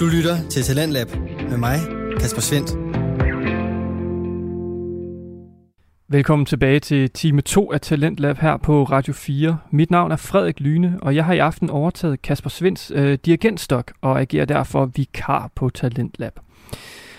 Du lytter til Talentlab med mig, Kasper Svendt. Velkommen tilbage til time 2 af Talentlab her på Radio 4. Mit navn er Frederik Lyne, og jeg har i aften overtaget Kasper Svends øh, dirigentstok og agerer derfor vikar på Talentlab.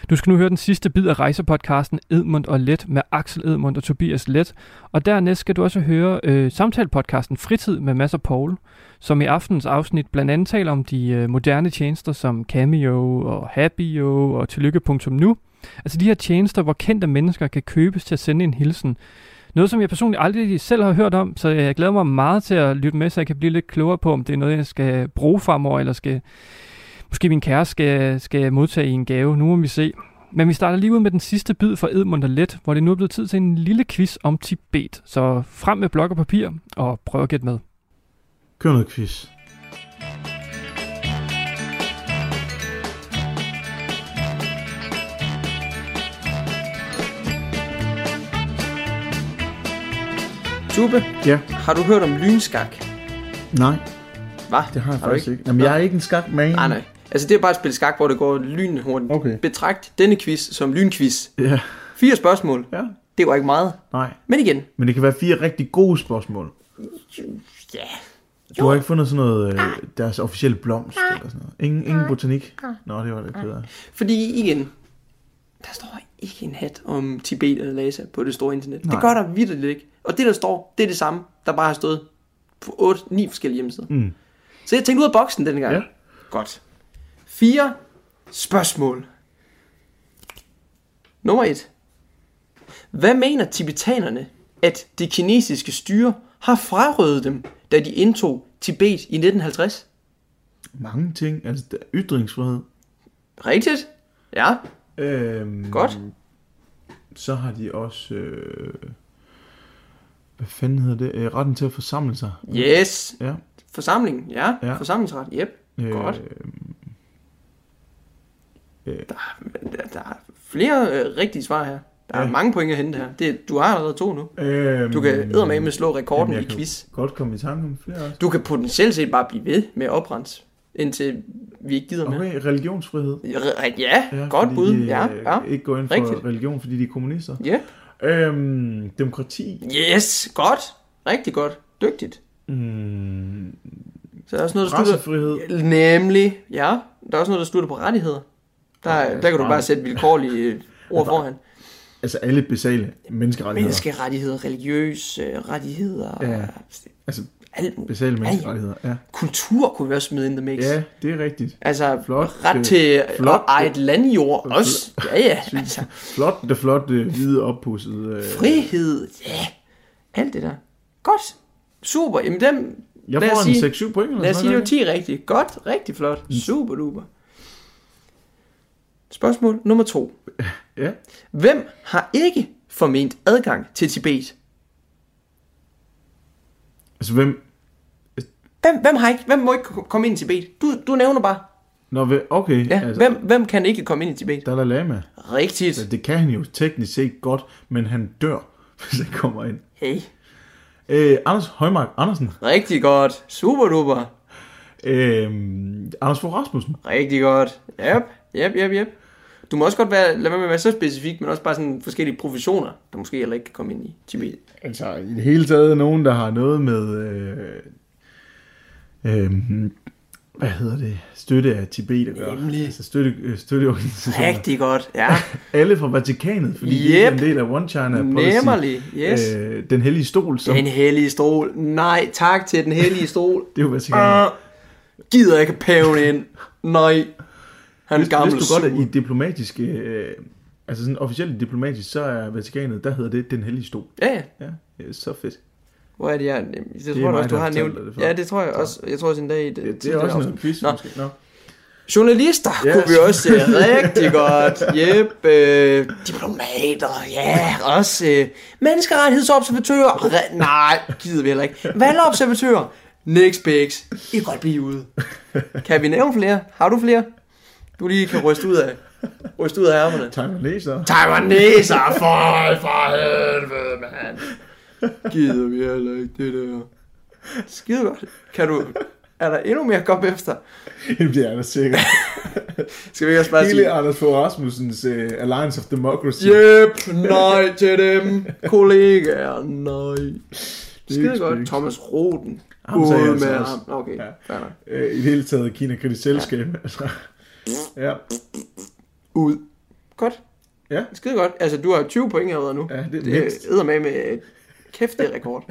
Du skal nu høre den sidste bid af rejsepodcasten Edmund og Let med Axel Edmund og Tobias Let. Og dernæst skal du også høre øh, samtalepodcasten Fritid med Mads og Paul, som i aftens afsnit blandt andet taler om de øh, moderne tjenester som Cameo og Happyo og Tillykke.nu. Altså de her tjenester, hvor kendte mennesker kan købes til at sende en hilsen. Noget, som jeg personligt aldrig selv har hørt om, så jeg glæder mig meget til at lytte med, så jeg kan blive lidt klogere på, om det er noget, jeg skal bruge fremover, eller skal, måske min kæreste skal, skal modtage i en gave. Nu må vi se. Men vi starter lige ud med den sidste bid for Edmund og Let, hvor det nu er blevet tid til en lille quiz om Tibet. Så frem med blok og papir, og prøv at gætte med. Kør noget quiz. Tube, Ja. har du hørt om lynskak? Nej, Hvad? det har jeg Har du faktisk ikke? ikke. Jamen, jeg er ikke en skakman. Nej, nej. Altså, det er bare et spil skak, hvor det går lynhurtigt. Okay. Betragt denne quiz som lynquiz. Ja. Fire spørgsmål. ja. Det var ikke meget. Nej. Men igen. Men det kan være fire rigtig gode spørgsmål. Ja. Du har ikke fundet sådan noget, øh, deres officielle blomst eller sådan noget. Ingen, ingen botanik? Nå, det var det ked af. Fordi igen, der står ikke en hat om Tibet eller Lhasa på det store internet. Nej. Det gør der vidderligt ikke. Og det, der står, det er det samme, der bare har stået på 8, 9 forskellige hjemmesider. Mm. Så jeg tænkte ud af boksen denne gang. Ja. Godt. Fire spørgsmål. Nummer et. Hvad mener tibetanerne, at det kinesiske styre har frarøvet dem, da de indtog Tibet i 1950? Mange ting. Altså, der er ytringsfrihed. Rigtigt? Ja. Øhm, Godt. Så har de også... Øh, hvad fanden hedder det? Øh, retten til at forsamle sig. Yes. Ja. Forsamling, ja. Ja. Forsamlingsret, yep. Godt. Øh, Der, der er flere øh, rigtige svar her. Der er Ja. mange point at hente her. Det, du har allerede to nu. øh, Du kan eddermame slå rekorden Jamen, i quiz. Godt komme i tanke om flere også. Du kan potentielt set bare blive ved med at oprense, indtil vi ikke gider mere. Okay, religionsfrihed. Ja, ja, Ja, godt fordi bud. Ja, øh, ja. Ikke går ind for Rigtigt. religion, fordi de er kommunister. Ja. Øhm, demokrati. Yes, godt. Rigtig godt. Dygtigt. Mm, Så der er også noget, der slutter... Nemlig, ja. Der er også noget, der slutter på rettigheder. Der, der kan du bare sætte vilkårlige ord foran. Altså alle basale menneskerettigheder. Menneskerettigheder, religiøse rettigheder. Ja. Altså Alt muligt. basale menneskerettigheder. Ja. Kultur kunne vi også smide in the mix. ja, det er rigtigt. Altså, Flot. ret Det- til flot. at eje et landjord også. Ja, ja. Altså, Flot, det flotte, hvide, oppusset. Øh. frihed. Ja. Alt det der. Godt. Super. Jamen dem... Jeg får en sige- 6-7 point. Lad os sige, det var 10 rigtigt. Godt. Rigtig flot. Super duper. Spørgsmål nummer to. Ja. Hvem har ikke forment adgang til Tibet? Altså hvem... Hvem, hvem, har ikke, hvem må ikke komme ind i Tibet? Du, du nævner bare. Nå, okay. Ja, altså, hvem, hvem kan ikke komme ind i Tibet? Dalai Lama. Rigtigt. Altså, det kan han jo teknisk set godt, men han dør, hvis han kommer ind. Hey. Øh, Anders Højmark Andersen. Rigtig godt. Super duper. Øh, Anders Fogh Rasmussen. Rigtig godt. Yep, yep, yep, yep. Du må også godt være, lad være med at være så specifik, men også bare sådan forskellige professioner, der måske heller ikke kan komme ind i Tibet. Altså, i det hele taget nogen, der har noget med... Øh, øh, hvad hedder det? Støtte af Tibet at gøre. Nemlig. Altså støtte, øh, støtteorganisationer. Rigtig godt, ja. Alle fra Vatikanet, fordi yep. de er en del af One China Policy. Nemlig, yes. Øh, den hellige stol, som... Den hellige stol. Nej, tak til den hellige stol. Det er jo Vatikanet. Uh, gider ikke paven ind. Nej. Han er gammel du godt sur. i diplomatiske... Øh, altså sådan officielt diplomatisk, så er Vatikanet, der hedder det den hellige stol. Ja, ja. Ja, så fedt. Hvor er det, jeg... Det, det tror jeg også, du har nævnt. det ja, det tror jeg også. Jeg tror også en dag i det. Det, det er også noget quiz, Nå. måske. Nå. Journalister Yes. kunne vi også se rigtig godt. Yep. Øh, diplomater, ja. Også øh, menneskerettighedsobservatører. Re- nej, gider vi heller ikke. Valgobservatører. Next bigs. I kan godt blive ude. Kan vi nævne flere? Har du flere? Du lige kan ryste ud af, ryste ud af ærmerne. Taiwaneser. Taiwaneser, for, for helvede, mand. Gider vi heller ikke det der. Skide godt. Kan du... Er der endnu mere komme efter? Det bliver jeg da sikkert. Skal vi også bare Hele sige, Anders Fogh Rasmussens uh, Alliance of Democracy. Jep, nej til dem, kollegaer, nej. Skide godt. Thomas Roden. Ham sagde jeg med ham. Okay, Ja. Uh, I det hele taget Kina kritisk selskab. Altså, ja. Ud. Godt. Ja. Skide godt. Altså, du har 20 point allerede nu. ja, det er Det er mindst. eddermame med kæft, det er rekord.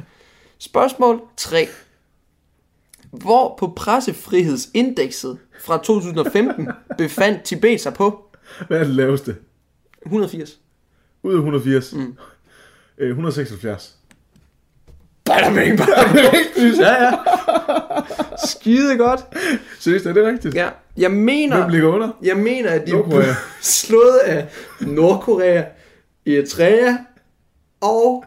Spørgsmål 3. Hvor på pressefrihedsindekset fra 2015 befandt Tibet sig på Hvad er det laveste? 180? Ud af 180. Mm. Øh, 176. Bada bing, bada bing. Ja, ja. Skide godt. Seriøst, er det rigtigt? Ja, jeg mener, Hvem ligger under? jeg mener, at de Nordkorea. blev slået af Nordkorea, Eritrea og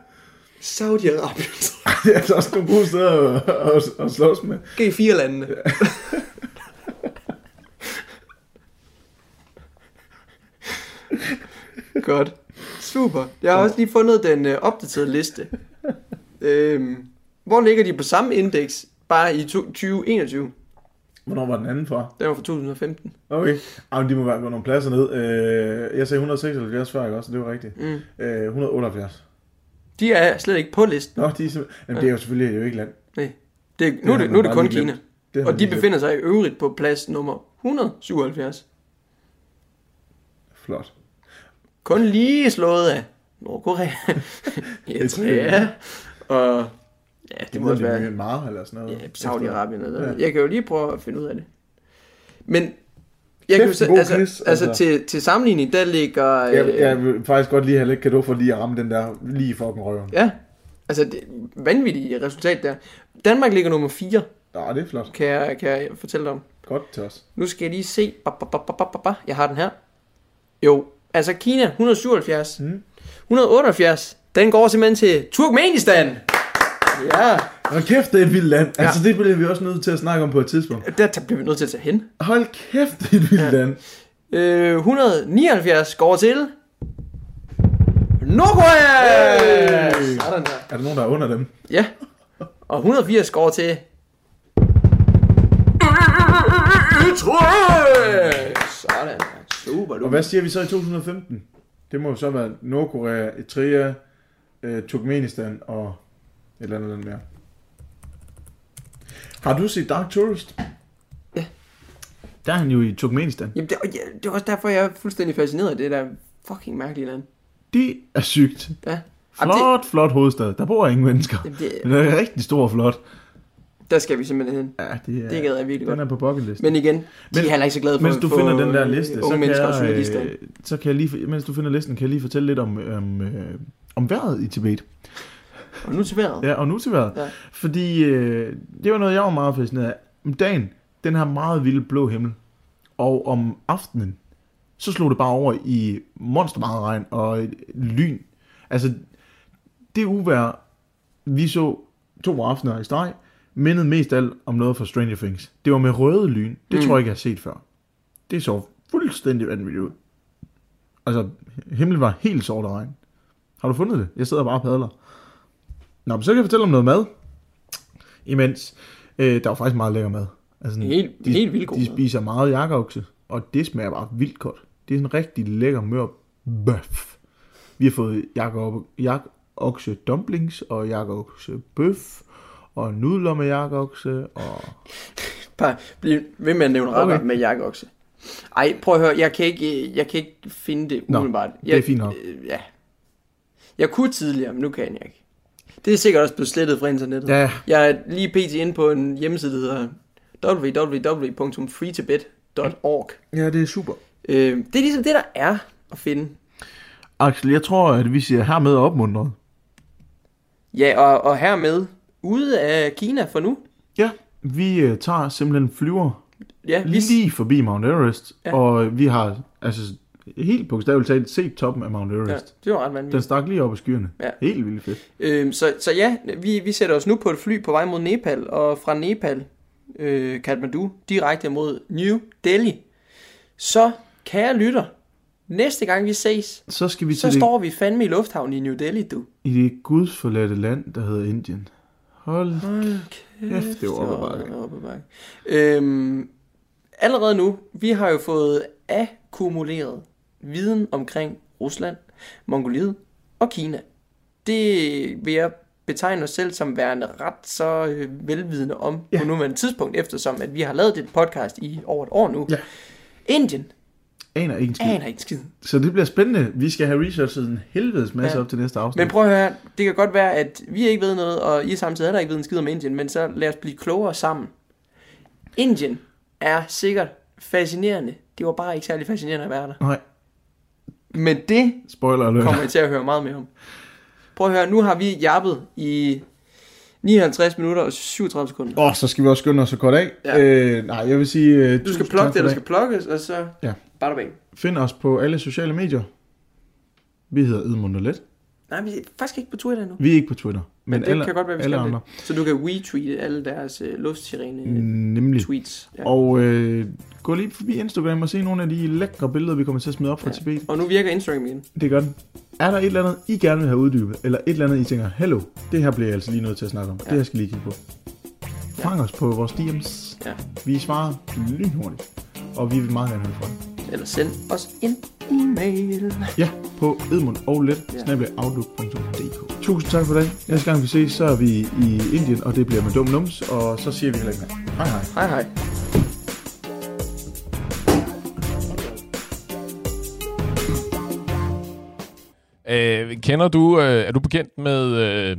Saudi-Arabien. Det er altså også nogle gode steder at, at, at slås med. G4-landene. Godt. Super. Jeg har også lige fundet den øh, opdaterede liste. Øhm, hvor ligger de på samme indeks, bare i to- 2021? Hvornår var den anden fra? Den var fra 2015. Okay. Jamen, de må være gå nogle pladser ned. Øh, jeg sagde 176 før, ikke også? Det var rigtigt. Mm. Øh, 178. De er slet ikke på listen. Nå, de er simpelthen... Jamen, det er jo selvfølgelig jo ikke land. Nej. Det, nu, er har det, man nu er det kun Kina. glemt. Det Og de befinder sig i øvrigt på plads nummer 177. glemt. Flot. Kun lige slået af Nordkorea, Eritrea, og ja, det må også være Myanmar eller sådan noget. ja, Saudi-Arabien. Eller Ja. ja. Jeg kan jo lige prøve at finde ud af det. Men jeg kan jo altså, quiz, altså, altså. til, til sammenligning, der ligger... Jeg, øh, jeg vil faktisk godt lige have lidt kado for lige at ramme den der lige i fucking røven. Ja, altså det vanvittige resultat der. Danmark ligger nummer 4, Ja, det er flot. kan jeg, kan jeg fortælle dig om. Godt til os. Nu skal jeg lige se. Ba, ba, ba, ba, ba, ba. Jeg har den her. Jo, altså Kina 177. Mm. 178. Den går simpelthen til Turkmenistan. Ja, Hold kæft, det er et vildt land. Ja. Altså, det bliver vi også nødt til at snakke om på et tidspunkt. der bliver vi nødt til at tage hen. Hold kæft, det er et vildt ja. land. Øh, 179 går til Nordkorea. Hey! Sådan der. Er der nogen, der er under dem? Ja. Og 180 går til. Sådan der. Super Og du. hvad siger vi så i 2015? Det må jo så være Nordkorea, Eritrea, øh, Turkmenistan og et eller andet land mere. Har du set Dark Tourist? Ja. Der er han jo i Turkmenistan. Jamen, det, ja, det er også derfor, jeg er fuldstændig fascineret af det der fucking mærkelige land. Det er sygt. Ja. Jamen, Flot, flot hovedstad. Der bor ingen mennesker. det, det, Den er rigtig stor og flot. Der skal vi simpelthen hen. Ja, det er, Det gad jeg virkelig den godt. er på bucket list. Men igen, de Men- er heller ikke så glade for Mens du finder den der øh, liste, så unge kan, jeg, øh, så kan jeg lige, mens du finder listen, kan jeg lige fortælle lidt om, om, øh, om vejret i Tibet. Og nu til vejret. Ja, og nu til vejret. Ja. Fordi øh, det var noget, jeg var meget fascineret af. Om dagen, den her meget vilde blå himmel. Og om aftenen, så slog det bare over i monster meget regn og lyn. Altså, det uvær, vi så to aftener i streg, mindede mest alt om noget fra Stranger Things. Det var med røde lyn. Det Mm. tror jeg ikke, jeg har set før. Det så fuldstændig vanvittigt ud. Altså, himlen var helt sort af regn. Har du fundet det? Jeg sidder bare og padler. Nå, men så kan jeg fortælle om noget mad. Imens, øh, der var faktisk meget lækker mad. Altså, sådan, Helt, de, helt vildt god. de mad. spiser meget jakkeokse, og det smager bare vildt godt. Det er sådan en rigtig lækker mør bøf. Vi har fået jakkeokse dumplings og jakkeokse bøf og nudler med jakkeokse og... Bare bliv ved med at nævne retter Okay. med jakkeokse. Ej, prøv at høre, jeg kan ikke, jeg kan ikke finde det Nå, umiddelbart. det er Jeg, fint nok. øh, Ja. Jeg kunne tidligere, men nu kan jeg ikke. Det er sikkert også blevet slettet fra internettet. Ja, Jeg er lige pt. inde på en hjemmeside, der hedder www.freetibet.org. ja, det er super. Øh, det er ligesom det, der er at finde. Axel, jeg tror, at vi siger hermed opmuntret. Ja, og, og hermed ude af Kina for nu. Ja, vi øh, tager simpelthen flyver Ja, vi, lige forbi Mount Everest, Ja. ja. og vi har altså helt bogstaveligt talt set toppen af Mount ja, Everest. det var ret Den vanvittigt. stak lige op i skyerne. Ja. Helt vildt fedt. Øh, så, så ja, vi, vi sætter os nu på et fly på vej mod Nepal, og fra Nepal, øh, Kathmandu, direkte mod New Delhi. Så, kære lytter, næste gang vi ses, Så skal vi så det, står vi fandme i lufthavnen i New Delhi, du. i det gudsforladte land, der hedder Indien. Hold Hold kæft, det var op ad bakke. op ad bakke. Øhm, allerede nu, vi har jo fået akkumuleret viden omkring Rusland, Mongoliet og Kina. Det vil jeg betegne os selv som værende ret så øh, velvidende om ja. på nuværende tidspunkt, eftersom at vi har lavet det podcast i over et år nu. Ja. Indien Aner ikke en skid. aner ikke skid. Så det bliver spændende. Vi skal have researchet en helvedes masse Ja. op til næste afsnit. Men prøv at høre, det kan godt være, at vi ikke ved noget, og I samtidig heller ikke ved en skid om Indien, men så lad os blive klogere sammen. Indien er sikkert fascinerende. Det var bare ikke særlig fascinerende at være der. Nej, Men det spoiler alert. kommer jeg til at høre meget mere om. Prøv at høre, nu har vi jappet i 59 minutter og 37 sekunder. Åh, oh, så skal vi også skynde os så kort af. Ja. Øh, nej, jeg vil sige... Øh, Du skal plukke det, der i skal plukkes, og så Ja. Bing. Find os på alle sociale medier. Vi hedder Edmund og Let. Nej, vi er faktisk ikke på Twitter endnu. Vi er ikke på Twitter. Men, Men det alle, kan godt være, vi alle skal andre. det. Så du kan retweete alle deres øh, luftsirene Nemlig. tweets. Ja. Og øh, gå lige forbi Instagram og se nogle af de lækre billeder, vi kommer til at smide op fra Ja. Tibet. Og nu virker Instagram igen. Det gør den. Er der et eller andet, I gerne vil have uddybet, eller et eller andet, I tænker, hallo, det her bliver jeg altså lige nødt til at snakke om. Ja. Det her skal lige kigge på. Fang os på vores DM's. Ja. Vi svarer lynhurtigt. Og vi vil meget gerne høre fra jer. Eller send os en e-mail. Ja, på edmund og let, Ja. Tusind tak for det. Næste gang vi ses, så er vi i Indien, og det bliver med dum nums, og så siger vi heller ikke mere. Hej hej. Hej hej. Øh, kender du, øh, er du bekendt med øh,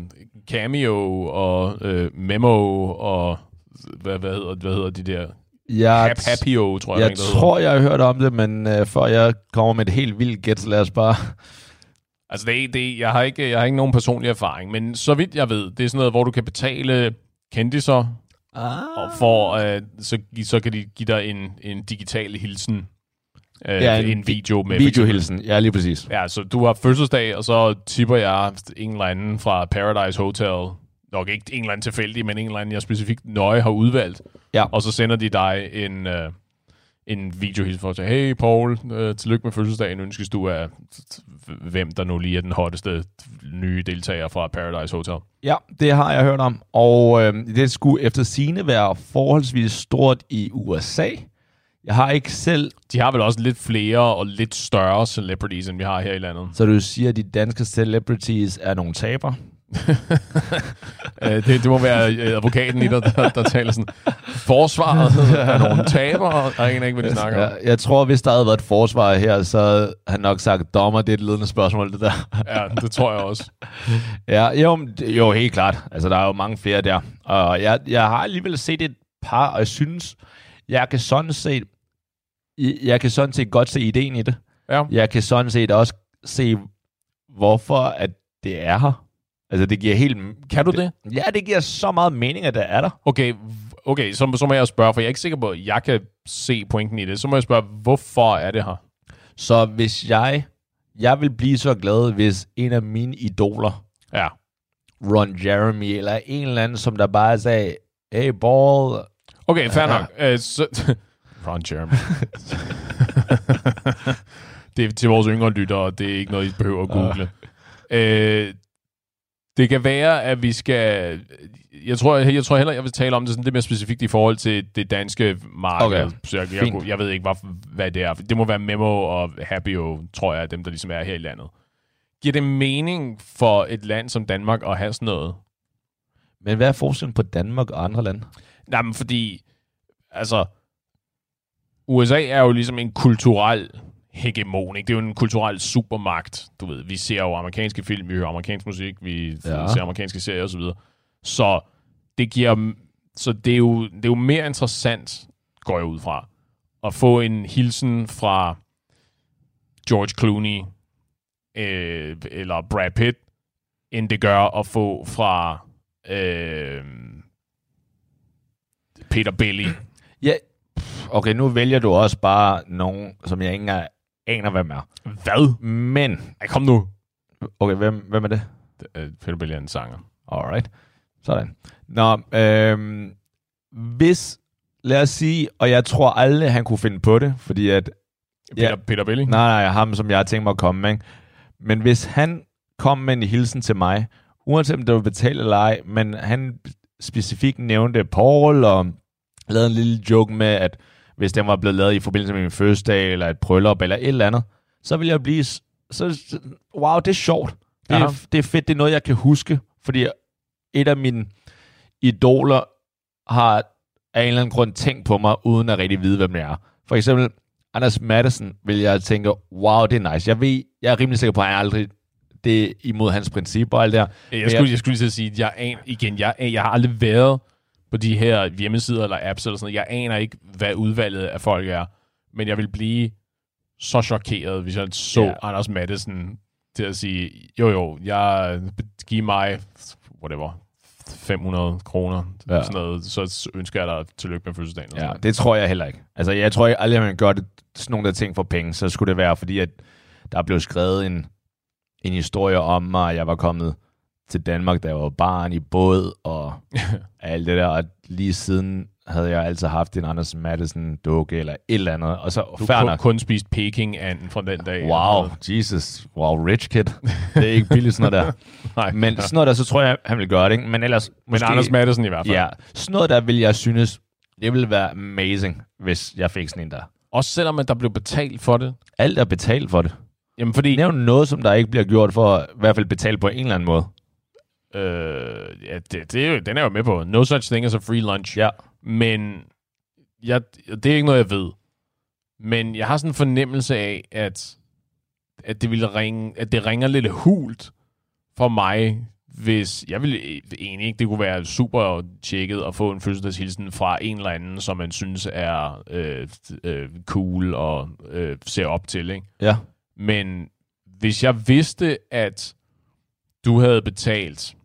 Cameo og øh, Memo og hvad, hvad, hedder, hvad hedder de der? Jeg, Happio, tror jeg. jeg hedder. tror, jeg har hørt om det, men øh, før jeg kommer med et helt vildt gæt, lad os bare... Altså, det, det, jeg, har ikke, jeg har ikke nogen personlig erfaring, men så vidt jeg ved, det er sådan noget, hvor du kan betale kendiser, Ah. og for, øh, så, så kan de give dig en, en digital hilsen. Øh, Ja, en, en video med... Videohilsen, ja lige præcis. Ja, så du har fødselsdag, og så tipper jeg en eller anden fra Paradise Hotel. Nok ikke en eller anden tilfældig, men en eller anden, jeg specifikt nøje har udvalgt. Ja. Og så sender de dig en, øh, en videohilsen for at sige, hey Paul, øh, tillykke med fødselsdagen, ønskes du af hvem der nu lige er den hotteste nye deltager fra Paradise Hotel. Ja, det har jeg hørt om, og øh, det skulle efter sine være forholdsvis stort i USA. Jeg har ikke selv, De har vel også lidt flere og lidt større celebrities, end vi har her i landet. så du siger, at de danske celebrities er nogle taber. Øh, det, det må være øh, advokaten i dig, der, der taler sådan, forsvaret er nogle tabere, og jeg aner ikke, hvad de snakker om. Jeg, jeg tror, hvis der havde været et forsvar her, så havde han nok sagt, dommer, det er et ledende spørgsmål, det der. Ja, det tror jeg også. Ja, jo, jo, helt klart. Altså, der er jo mange flere der. Og jeg, jeg har alligevel set et par, og jeg synes, jeg kan sådan set, jeg jeg kan sådan set godt se ideen i det. Ja. Jeg kan sådan set også se, hvorfor at det er her. Altså, det giver helt... Kan du det? Ja, det giver så meget mening, at det er der. Okay, okay så, så må jeg spørge, for jeg er ikke sikker på, at jeg kan se pointen i det. Så må jeg spørge, hvorfor er det her? Så hvis jeg... Jeg vil blive så glad, hvis en af mine idoler, Ja. Ron Jeremy, eller en eller anden, som der bare sagde, hey, ball, Okay, fair nok. Uh, så, Ron Jeremy. det er til vores yngre lyttere, det er ikke noget, I behøver at google. Uh, det kan være, at vi skal... Jeg tror, jeg, jeg tror heller, jeg vil tale om det sådan lidt mere specifikt i forhold til det danske marked. Okay. Så jeg, jeg, jeg, jeg ved ikke, hvad, hvad det er. Det må være Memo og Happyo, tror jeg, er dem, der ligesom er her i landet. Giver det mening for et land som Danmark at have sådan noget? Men hvad er forskellen på Danmark og andre lande? Nej, men fordi, altså, USA er jo ligesom en kulturel hegemon, ikke? Det er jo en kulturel supermagt, du ved. Vi ser jo amerikanske film, vi hører amerikansk musik, vi Ja. ser amerikanske serier osv. Så det giver, så det er, jo, det er jo mere interessant, går jeg ud fra, at få en hilsen fra George Clooney øh, eller Brad Pitt, end det gør at få fra øh, Peter Belli. Ja, okay, nu vælger du også bare nogen, som jeg ikke engang aner, hvem er. Hvad? Men, Ej, kom nu. okay, hvem, hvem er det? Øh, Peter Belli er en sanger. Alright. Sådan. Nå, øhm, hvis, lad os sige, og jeg tror aldrig, han kunne finde på det, fordi at, Peter, Ja. Peter Belli? nej, nej, ham, som jeg har tænkt mig at komme med, ikke? men hvis han kom med en hilsen til mig, uanset om det var betalt eller ej, men han specifikt nævnte Paul, og lavede en lille joke med, at hvis den var blevet lavet i forbindelse med min fødselsdag, eller et bryllup, eller et eller andet, så ville jeg blive... Så, wow, det er sjovt. Det er, det er fedt, det er noget, jeg kan huske, fordi et af mine idoler har af en eller anden grund tænkt på mig, uden at rigtig vide, hvem det er. For eksempel, Anders Madsen vil jeg tænke, wow, det er nice. Jeg ved, jeg er rimelig sikker på, at han aldrig det er imod hans principper og alt det der. Jeg skulle, jeg skulle lige sige, at jeg, igen, jeg, jeg har aldrig været på de her hjemmesider eller apps eller sådan noget. Jeg aner ikke, hvad udvalget af folk er. Men jeg vil blive så chokeret, hvis jeg så yeah. Anders Madsen til at sige, jo jo, jeg giv mig, whatever, 500 kroner, Ja. sådan noget, så ønsker jeg dig tillykke med fødselsdagen. Ja, sådan det tror jeg heller ikke. Altså, jeg tror ikke aldrig, at man gør det, sådan nogle der ting for penge. Så skulle det være, fordi at der blev skrevet en, en historie om mig, at jeg var kommet til Danmark, da jeg var barn i båd, og alt det der. Og lige siden havde jeg altid haft en Anders Madsen dukke eller et eller andet. Og så, Du kun, kun spist Peking-anden fra den dag. Wow, Jesus. Wow, rich kid. Det er ikke billigt sådan noget der. Nej, Men sådan noget der, så tror jeg, han vil gøre det, ikke? Men ellers Men måske... Anders Madsen i hvert fald. Ja, sådan noget der vil jeg synes, det ville være amazing, hvis jeg fik sådan en der. Også selvom at der blev betalt for det. Alt er betalt for det. Jamen fordi... Nævn noget, som der ikke bliver gjort for at i hvert fald betale på en eller anden måde. Øh, ja, det, det er jo, den er jo med på. No such thing as a free lunch. Ja. Men jeg, det er ikke noget, jeg ved. Men jeg har sådan en fornemmelse af, at, at, det, ville ringe, at det ringer lidt hult for mig, hvis... Jeg vil egentlig ikke, det kunne være super tjekket at få en fødselsdagshilsen fra en eller anden, som man synes er øh, øh, cool og øh, ser op til, ikke? Ja. Men hvis jeg vidste, at du havde betalt,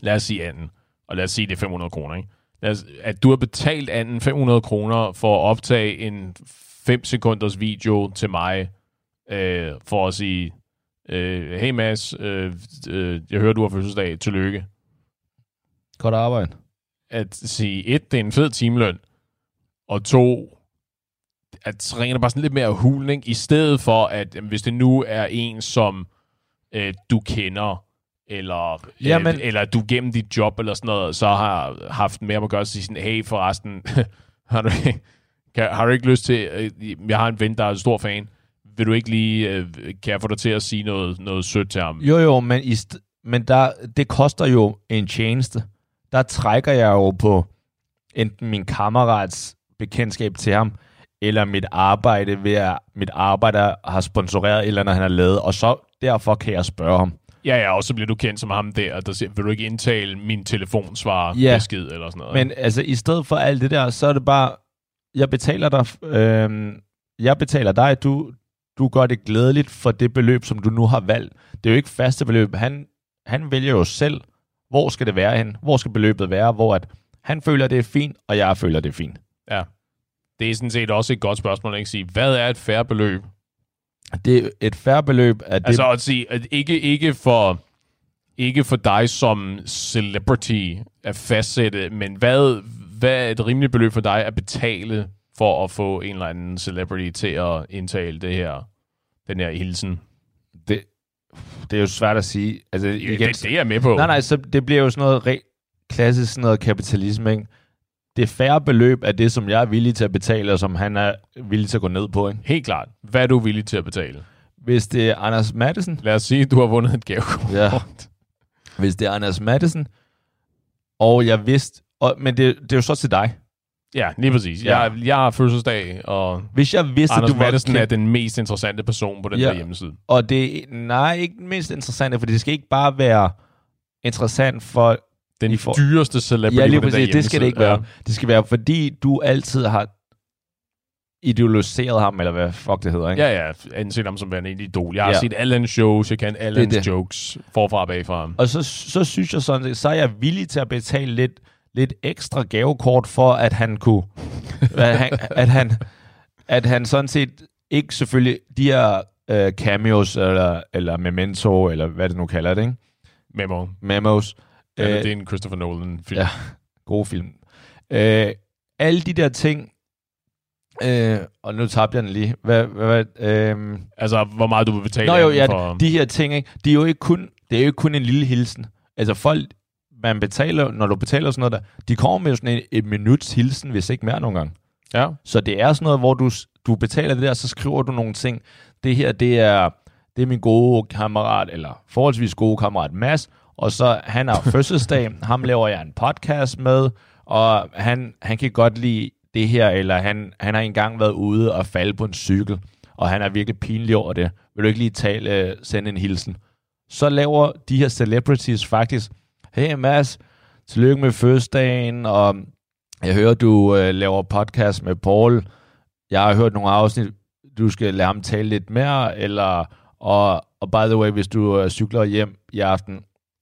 lad os sige anden, og lad os sige, det er 500 kroner, ikke? Lad os, at du har betalt anden 500 kroner for at optage en 5 sekunders video til mig, øh, for at sige, øh, hey Mads, øh, øh, jeg hører, du har fødselsdag, tillykke. Godt arbejde. At sige, et, det er en fed timeløn, og to, at så ringer det bare sådan lidt mere hul, ikke? i stedet for, at hvis det nu er en, som øh, du kender, eller, Jamen- øh, eller du gennem dit job eller sådan noget, så har haft mere at gøre, så sige sådan, hey forresten, har, du, kan, har du ikke lyst til, øh, jeg har en ven, der er en stor fan, vil du ikke lige, øh, kan jeg få dig til at sige noget, noget sødt til ham? Jo, jo, men, i st- men der, det koster jo en tjeneste. Der trækker jeg jo på enten min kammerats bekendtskab til ham, eller mit arbejde ved at mit arbejde har sponsoreret et eller andet, han har lavet, og så derfor kan jeg spørge ham. Ja, ja, og så bliver du kendt som ham der, der siger, vil du ikke indtale min telefonsvar Ja. besked eller sådan noget? Men altså, i stedet for alt det der, så er det bare, jeg betaler dig, øh, jeg betaler dig, du, du gør det glædeligt for det beløb, som du nu har valgt. Det er jo ikke faste beløb. Han, han vælger jo selv, hvor skal det være hen, hvor skal beløbet være, hvor at han føler, det er fint, og jeg føler, det er fint. Ja. Det er sådan set også et godt spørgsmål, ikke? Sige, hvad er et færre beløb? Det er et færre beløb, at det, Altså at sige, at ikke, ikke, for, ikke for dig som celebrity at fastsætte, men hvad, hvad er et rimeligt beløb for dig at betale for at få en eller anden celebrity til at indtale det her, den her hilsen? det, det er jo svært at sige. Altså, Igen, igen, det, det er jeg med på. Nej, nej, så det bliver jo sådan noget re- klassisk sådan noget kapitalisme, ikke? Det færre beløb er det, som jeg er villig til at betale, og som han er villig til at gå ned på, ikke? Helt klart. Hvad er du villig til at betale? Hvis det er Anders Madsen, Lad os sige, at du har vundet et gavekort. Ja. hvis det er Anders Madsen, og jeg vidste, og, men det, det er jo så til dig. Ja, lige præcis. Ja. Jeg, jeg har fødselsdag, og Hvis jeg vidste, Anders at du var Madsen er kendt, den mest interessante person på den Ja. her hjemmeside. og det nej, ikke den mindst interessante, for det skal ikke bare være interessant for... Den I får- dyreste celebrity Ja, lige præcis, det skal det ikke være. Det skal være, fordi du altid har idealiseret ham, eller hvad fuck det hedder, ikke? Ja, ja. Anset ham som værende en idol. Jeg har Ja. set alle hans shows, jeg kan alle hans jokes forfra og bagfra. Og så, så synes jeg sådan så er jeg villig til at betale lidt, lidt ekstra gavekort for, at han kunne, at han, at han, at han sådan set ikke selvfølgelig, de her øh, cameos, eller, eller memento, eller hvad det nu kalder det, ikke? Memo. Memos, Ja, Øh, det er en Christopher Nolan-film. ja. gode film. Øh, alle de der ting, øh, og nu tabte jeg den lige. Hvad, hvad, hvad, øh, Altså, hvor meget du vil betale Nå jo, ja, for... de her ting, ikke? De er jo ikke kun, det er jo ikke kun en lille hilsen. Altså folk, man betaler, når du betaler sådan noget der, de kommer med sådan en, et minuts hilsen, hvis ikke mere nogle gange. Ja. Så det er sådan noget, hvor du, du betaler det der, så skriver du nogle ting. Det her, det er, det er min gode kammerat, eller forholdsvis gode kammerat Mads, og så han har fødselsdag, ham laver jeg en podcast med, og han, han kan godt lide det her, eller han, han har engang været ude og falde på en cykel, og han er virkelig pinlig over det. Vil du ikke lige tale, øh, sende en hilsen? Så laver de her celebrities faktisk, hey Mads, tillykke med fødselsdagen, og jeg hører, du øh, laver podcast med Paul. Jeg har hørt nogle afsnit, du skal lade ham tale lidt mere, eller, og, og by the way, hvis du øh, cykler hjem i aften,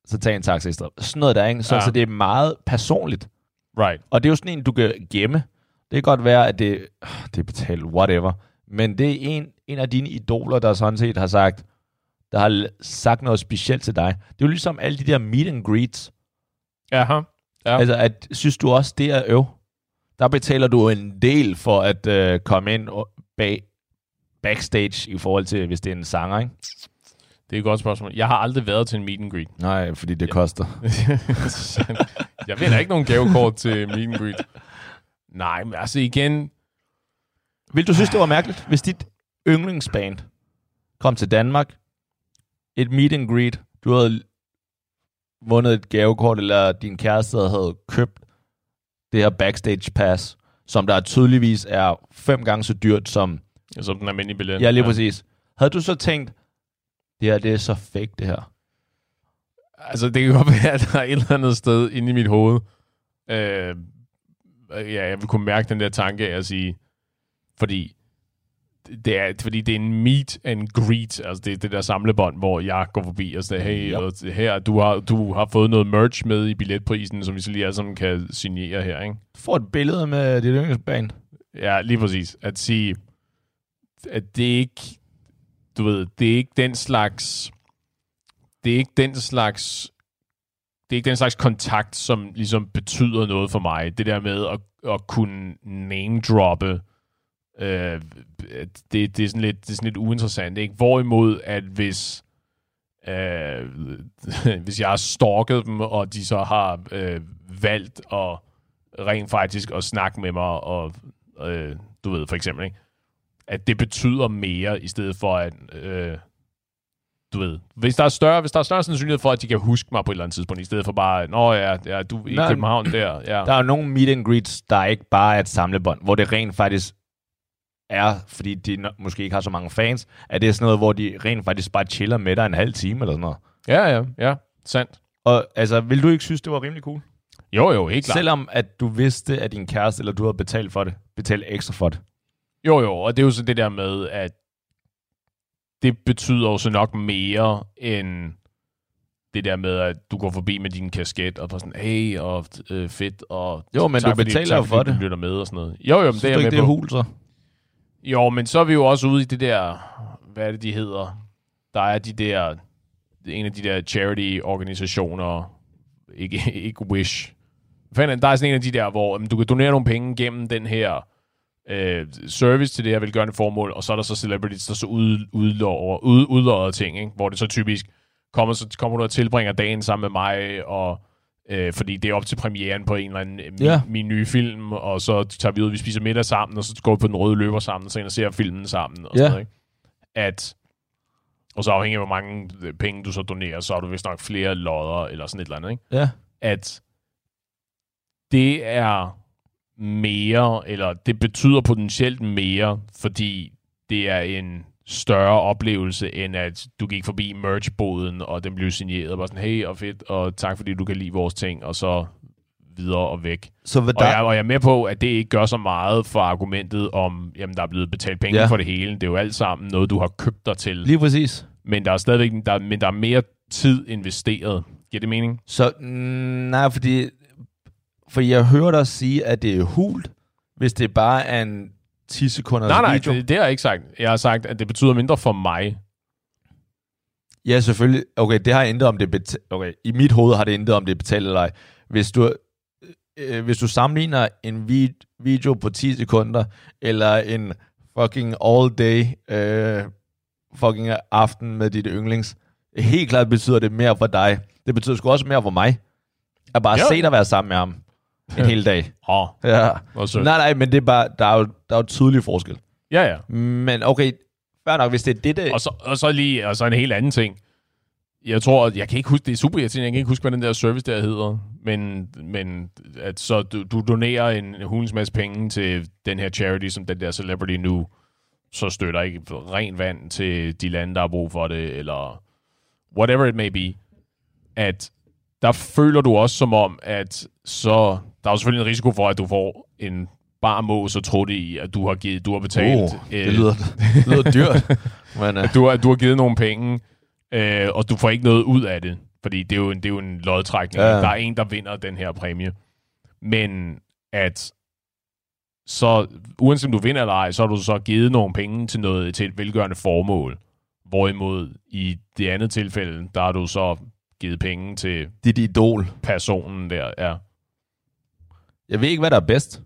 så tag en taxa i stedet. Sådan noget der, ikke? Så, Ja. så det er meget personligt. Right. Og det er jo sådan en, du kan gemme. Det kan godt være, at det, det er betalt, whatever. Men det er en, en af dine idoler, der sådan set har sagt, der har sagt noget specielt til dig. Det er jo ligesom alle de der meet and greets. Aha. Ja. Altså, at, synes du også, det er øv? Der betaler du en del for at øh, komme ind bag, backstage i forhold til, hvis det er en sanger, ikke? Det er et godt spørgsmål. Jeg har aldrig været til en meet and greet. Nej, fordi det Ja. koster. jeg ved da ikke nogen gavekort til meet and greet. Nej, men altså igen, Vil du synes, det var mærkeligt, hvis dit yndlingsband kom til Danmark, et meet and greet, du havde vundet et gavekort, eller din kæreste havde købt det her backstage pass, som der tydeligvis er fem gange så dyrt som... som den almindelige billet. Ja, lige præcis. Havde du så tænkt, det her det er så fake, det her? Altså, det kan godt være, at der er et eller andet sted inde i mit hoved. Øh, ja, jeg vil kunne mærke den der tanke af at sige, fordi det er, fordi det er en meet and greet, altså det er det der samlebånd, hvor jeg går forbi og siger, hey, Ja. og her, du har, du har fået noget merch med i billetprisen, som vi så lige alle sammen kan signere her, ikke? Du får et billede med dit yndlingsband. Ja, lige præcis. At sige, at det ikke, du ved, det er ikke den slags, det er ikke den slags, det er ikke den slags kontakt, som ligesom betyder noget for mig. Det der med at, at kunne name-droppe, øh, det, det, er sådan lidt, det er sådan lidt uinteressant. Ikke? Hvorimod, at hvis, øh, hvis jeg har stalket dem, og de så har øh, valgt at rent faktisk at snakke med mig, og øh, du ved, for eksempel, ikke? At det betyder mere, i stedet for at, øh, du ved, hvis der er større, hvis der er større sandsynlighed for, at de kan huske mig på et eller andet tidspunkt, i stedet for bare, nå ja, ja du er i Nej. København der, ja. Der er jo nogle meet and greets, der ikke bare er et samlebånd, hvor det rent faktisk er, fordi de måske ikke har så mange fans, at det er sådan noget, hvor de rent faktisk bare chiller med dig en halv time eller sådan noget. Ja, ja, ja, sandt. Og altså, vil du ikke synes, det var rimelig cool? Jo, jo, helt klart. Selvom at du vidste, at din kæreste, eller du havde betalt for det, betalt ekstra for det. Jo, jo, og det er jo så det der med, at det betyder jo så nok mere end det der med, at du går forbi med din kasket og på sådan, hey, og øh, fedt, og Jo, men tak du fordi- betaler tak jo fordi for du det. lytter med og sådan noget. Jo, jo, men Synes det er jeg med det er hul, så? Jo, men så er vi jo også ude i det der, hvad er det, de hedder? Der er de der, en af de der charity-organisationer, ikke, ikke Wish. Fanden er det? Der er sådan en af de der, hvor jamen, du kan donere nogle penge gennem den her øh, service til det her velgørende formål, og så er der så celebrities, der så ud, udlover, ud, udlover ting, ikke? hvor det så typisk kommer, så kommer du og tilbringer dagen sammen med mig, og øh, fordi det er op til premieren på en eller anden øh, min, Ja. min nye film, og så tager vi ud, vi spiser middag sammen, og så går vi på den røde løber sammen, og så ind og ser filmen sammen, og Ja. sådan noget, ikke? At, og så afhængig af, hvor mange øh, penge du så donerer, så har du vist nok flere lodder, eller sådan et eller andet, ikke? Ja. at det er mere, eller det betyder potentielt mere, fordi det er en større oplevelse, end at du gik forbi merchboden, og den blev signeret, og var sådan, hey, og fedt, og tak fordi du kan lide vores ting, og så videre og væk. Så hvad Og der... jeg, og jeg er med på, at det ikke gør så meget for argumentet om, jamen der er blevet betalt penge ja. for det hele. Det er jo alt sammen noget, du har købt dig til. Lige præcis. Men der er stadigvæk der, men der er mere tid investeret. Giver det mening? Så mm, nej, fordi, for jeg hører dig sige, at det er hult, hvis det bare er en 10 sekunders Nej, nej, video. det, det har jeg ikke sagt. Jeg har sagt, at det betyder mindre for mig. Ja, selvfølgelig. Okay, det har ændret om det er beta- okay, i mit hoved har det ændret om det er betalt eller ej. Hvis du, øh, hvis du sammenligner en vid- video på 10 sekunder, eller en fucking all day øh, fucking aften med dit yndlings, helt klart betyder det mere for dig. Det betyder sgu også mere for mig. At bare Ja. se dig være sammen med ham. En hel dag. Åh, Ja. hvor sødt. Nej, nej, men det er bare, der er jo, der er jo tydelig forskel. Ja, ja. Men okay, fair nok, hvis det er det, der... Og så, og så lige og så en helt anden ting. Jeg tror, jeg kan ikke huske, det er super irriterende, jeg kan ikke huske, hvad den der service der hedder, men, men at så du, du donerer en hulens masse penge til den her charity, som den der celebrity nu så støtter ikke rent vand til de lande, der har brug for det, eller whatever it may be, at der føler du også som om, at så, der er jo selvfølgelig en risiko for, at du får en bar mås og det i, at du har, givet, du har betalt. oh, det lyder, det lyder dyrt. Men, uh, at du, har, du har givet nogle penge, øh, og du får ikke noget ud af det. Fordi det er jo en, det er jo en lodtrækning. Ja. Der er en, der vinder den her præmie. Men at så, uanset om du vinder eller ej, så har du så givet nogle penge til, noget, til et velgørende formål. Hvorimod i det andet tilfælde, der har du så givet penge til dit idol. personen der. Ja. Jeg ved ikke, hvad der er bedst.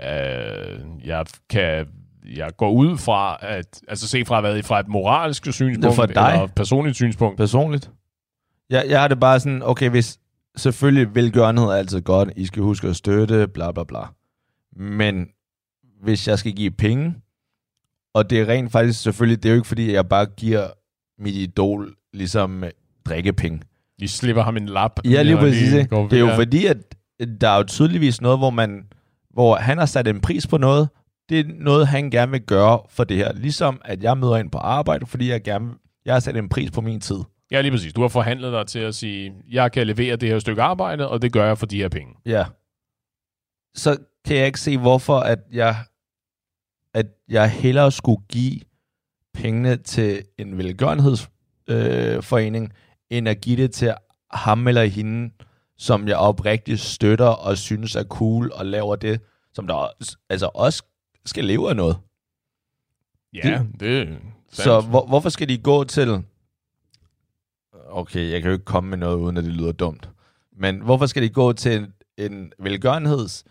Øh, jeg kan jeg går ud fra, at, altså se fra hvad, fra et moralsk synspunkt, for dig. eller personligt synspunkt, personligt. Jeg, jeg har det bare sådan, okay, hvis selvfølgelig velgørenhed er altid godt, I skal huske at støtte, bla bla bla. Men hvis jeg skal give penge, og det er rent faktisk selvfølgelig, det er jo ikke fordi, jeg bare giver mit idol ligesom drikkepenge. De slipper ham en lap. Ja, lige præcis. Det er jo fordi, at der er jo tydeligvis noget, hvor man hvor han har sat en pris på noget. Det er noget, han gerne vil gøre for det her. Ligesom at jeg møder ind på arbejde, fordi jeg gerne jeg har sat en pris på min tid. Ja, lige præcis. Du har forhandlet dig til at sige, jeg kan levere det her stykke arbejde, og det gør jeg for de her penge. Ja. Så kan jeg ikke se, hvorfor at jeg, at jeg hellere skulle give pengene til en velgørenhedsforening, øh, forening, end at give det til ham eller hende, som jeg oprigtigt støtter og synes er cool og laver det, som der også- altså også skal leve af noget. Ja, det er Så hvor, hvorfor skal de gå til... Okay, jeg kan jo ikke komme med noget, uden at det lyder dumt. Men hvorfor skal de gå til en, en velgørenheds...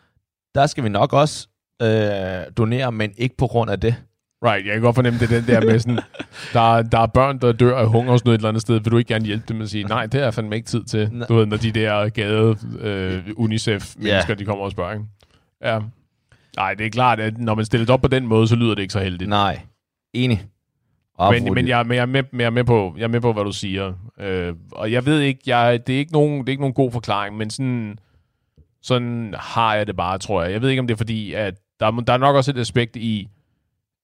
Der skal vi nok også øh, donere, men ikke på grund af det. Right, jeg kan godt fornemme det er den der med sådan, der, der er børn, der dør af hungersnød et eller andet sted. Vil du ikke gerne hjælpe dem at sige, nej, det er jeg fandme ikke tid til. Nej. Du ved, når de der gade øh, UNICEF-mennesker, de kommer og spørger. Ikke? Ja. Nej, det er klart, at når man stiller det op på den måde, så lyder det ikke så heldigt. Nej, enig. Men, men, jeg, men jeg, er med, jeg, er med på, jeg er med på, hvad du siger. Øh, og jeg ved ikke, jeg, det, er ikke nogen, det er ikke nogen god forklaring, men sådan, sådan har jeg det bare, tror jeg. Jeg ved ikke, om det er fordi, at der, er- der er nok også et aspekt i,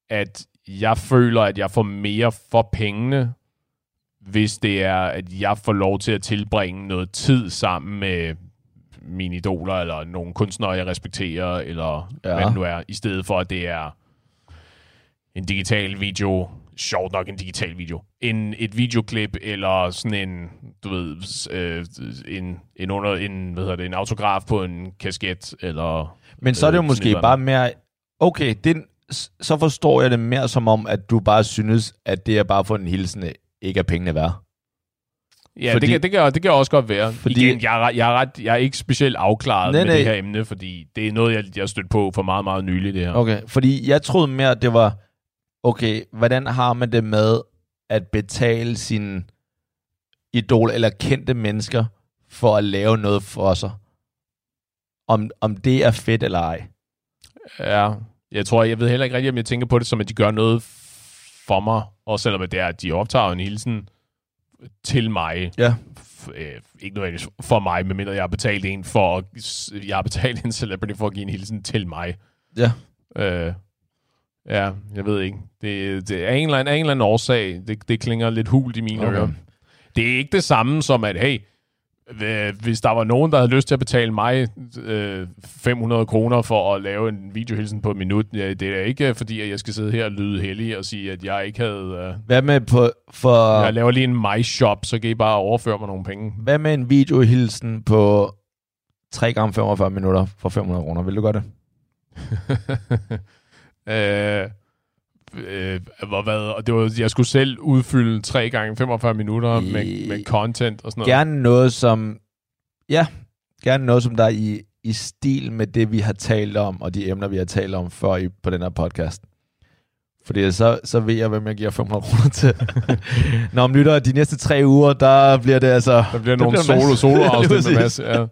at jeg føler, at jeg får mere for pengene, hvis det er, at jeg får lov til at tilbringe noget tid sammen med mine idoler, eller nogle kunstnere, jeg respekterer, eller Ja. hvad det nu er, i stedet for, at det er en digital video, sjovt nok en digital video, en, et videoklip, eller sådan en, du ved, øh, en, en, under, en, hvad hedder det, en autograf på en kasket, eller... Men så er det jo øh, måske bare mere... Okay, det, så forstår jeg det mere som om, at du bare synes, at det er bare for en hilsen ikke er pengene værd. Ja, Fordi- det, kan, det, kan, det kan også godt være. Fordi- Igen, jeg, er, jeg, er ret, jeg er ikke specielt afklaret Nej, med nej. det her emne, fordi det er noget, jeg, jeg har stødt på for meget, meget nylig, det her. Okay, fordi jeg troede mere, at det var, okay, hvordan har man det med at betale sine idol eller kendte mennesker for at lave noget for sig? Om, om det er fedt eller ej. Ja, jeg tror, jeg ved heller ikke rigtigt, om jeg tænker på det, som at de gør noget for mig, og selvom det er, at de optager en hilsen til mig. Ja. Øh, ikke nødvendigvis for mig, medmindre jeg har betalt en for at, jeg har betalt en celebrity for at give en hilsen til mig. Ja. Øh, ja, jeg ved ikke. Det, det er en eller anden, en eller anden årsag. Det, det klinger lidt hult i mine Okay. ører. Det er ikke det samme som, at hey, hvis der var nogen, der havde lyst til at betale mig øh, 500 kroner for at lave en videohilsen på et minut, ja, det er ikke øh, fordi, at jeg skal sidde her og lyde heldig og sige, at jeg ikke havde... Øh, Hvad med, på, for, jeg laver lige en my-shop, så kan I bare overføre mig nogle penge. hvad med en videohilsen på 3 gange 45 minutter for 500 kroner? Vil du gøre det? øh, øh, hvor hvad, og det var, jeg skulle selv udfylde 3 gange 45 minutter I- med, med content og sådan noget. Gerne noget, som... Ja, gerne noget, som der er i, i stil med det, vi har talt om, og de emner, vi har talt om før i, på den her podcast. Fordi så, så ved jeg, hvem jeg giver 500 kroner til. Når man lytter de næste tre uger, der bliver det altså... Der bliver der nogle bliver solo, solo afsnit med. Mads. Ja.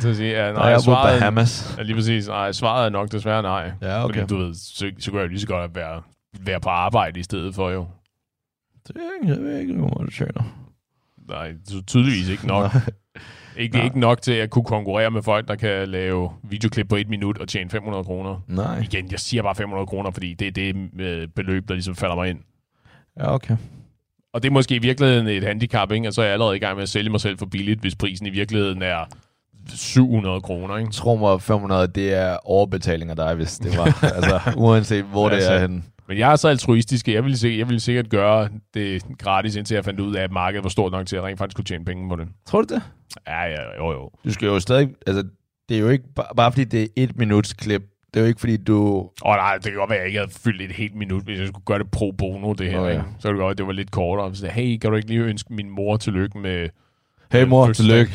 Så at sige, ja, Nej, jeg svaret, Bahamas. ja, lige præcis. Nej, svaret er nok desværre nej. Ja, okay. Fordi du ved, så, så kunne jeg lige så godt være, være på arbejde i stedet for jo. Det er ikke, jeg ved ikke, hvor du tjener. Nej, tydeligvis ikke nok. Ikke, Nej. ikke nok til at kunne konkurrere med folk, der kan lave videoklip på et minut og tjene 500 kroner. Nej. Igen, jeg siger bare 500 kroner, fordi det er det øh, beløb, der ligesom falder mig ind. Ja, okay. Og det er måske i virkeligheden et handicap, ikke? Og så er jeg allerede i gang med at sælge mig selv for billigt, hvis prisen i virkeligheden er 700 kroner, ikke? Tro mig, 500, det er overbetaling af dig, hvis det var. altså, uanset hvor det Altså, er henne. Men jeg er så altruistisk, at jeg ville, se, jeg ville sikkert gøre det gratis, indtil jeg fandt ud af, at markedet var stort nok til, at jeg rent faktisk kunne tjene penge på det. Tror du det? Ja, ja, jo, jo. Du skal jo stadig... Altså, det er jo ikke bare, bare fordi det er et minuts klip. Det er jo ikke fordi du... Og nej, det kan godt være, at jeg ikke havde fyldt et helt minut, hvis jeg skulle gøre det pro bono, det her. Oh, ja. ja. Så kunne det godt være, at det var lidt kortere. Så hey, kan du ikke lige ønske min mor tillykke med... Hey mor, fødselsdag?"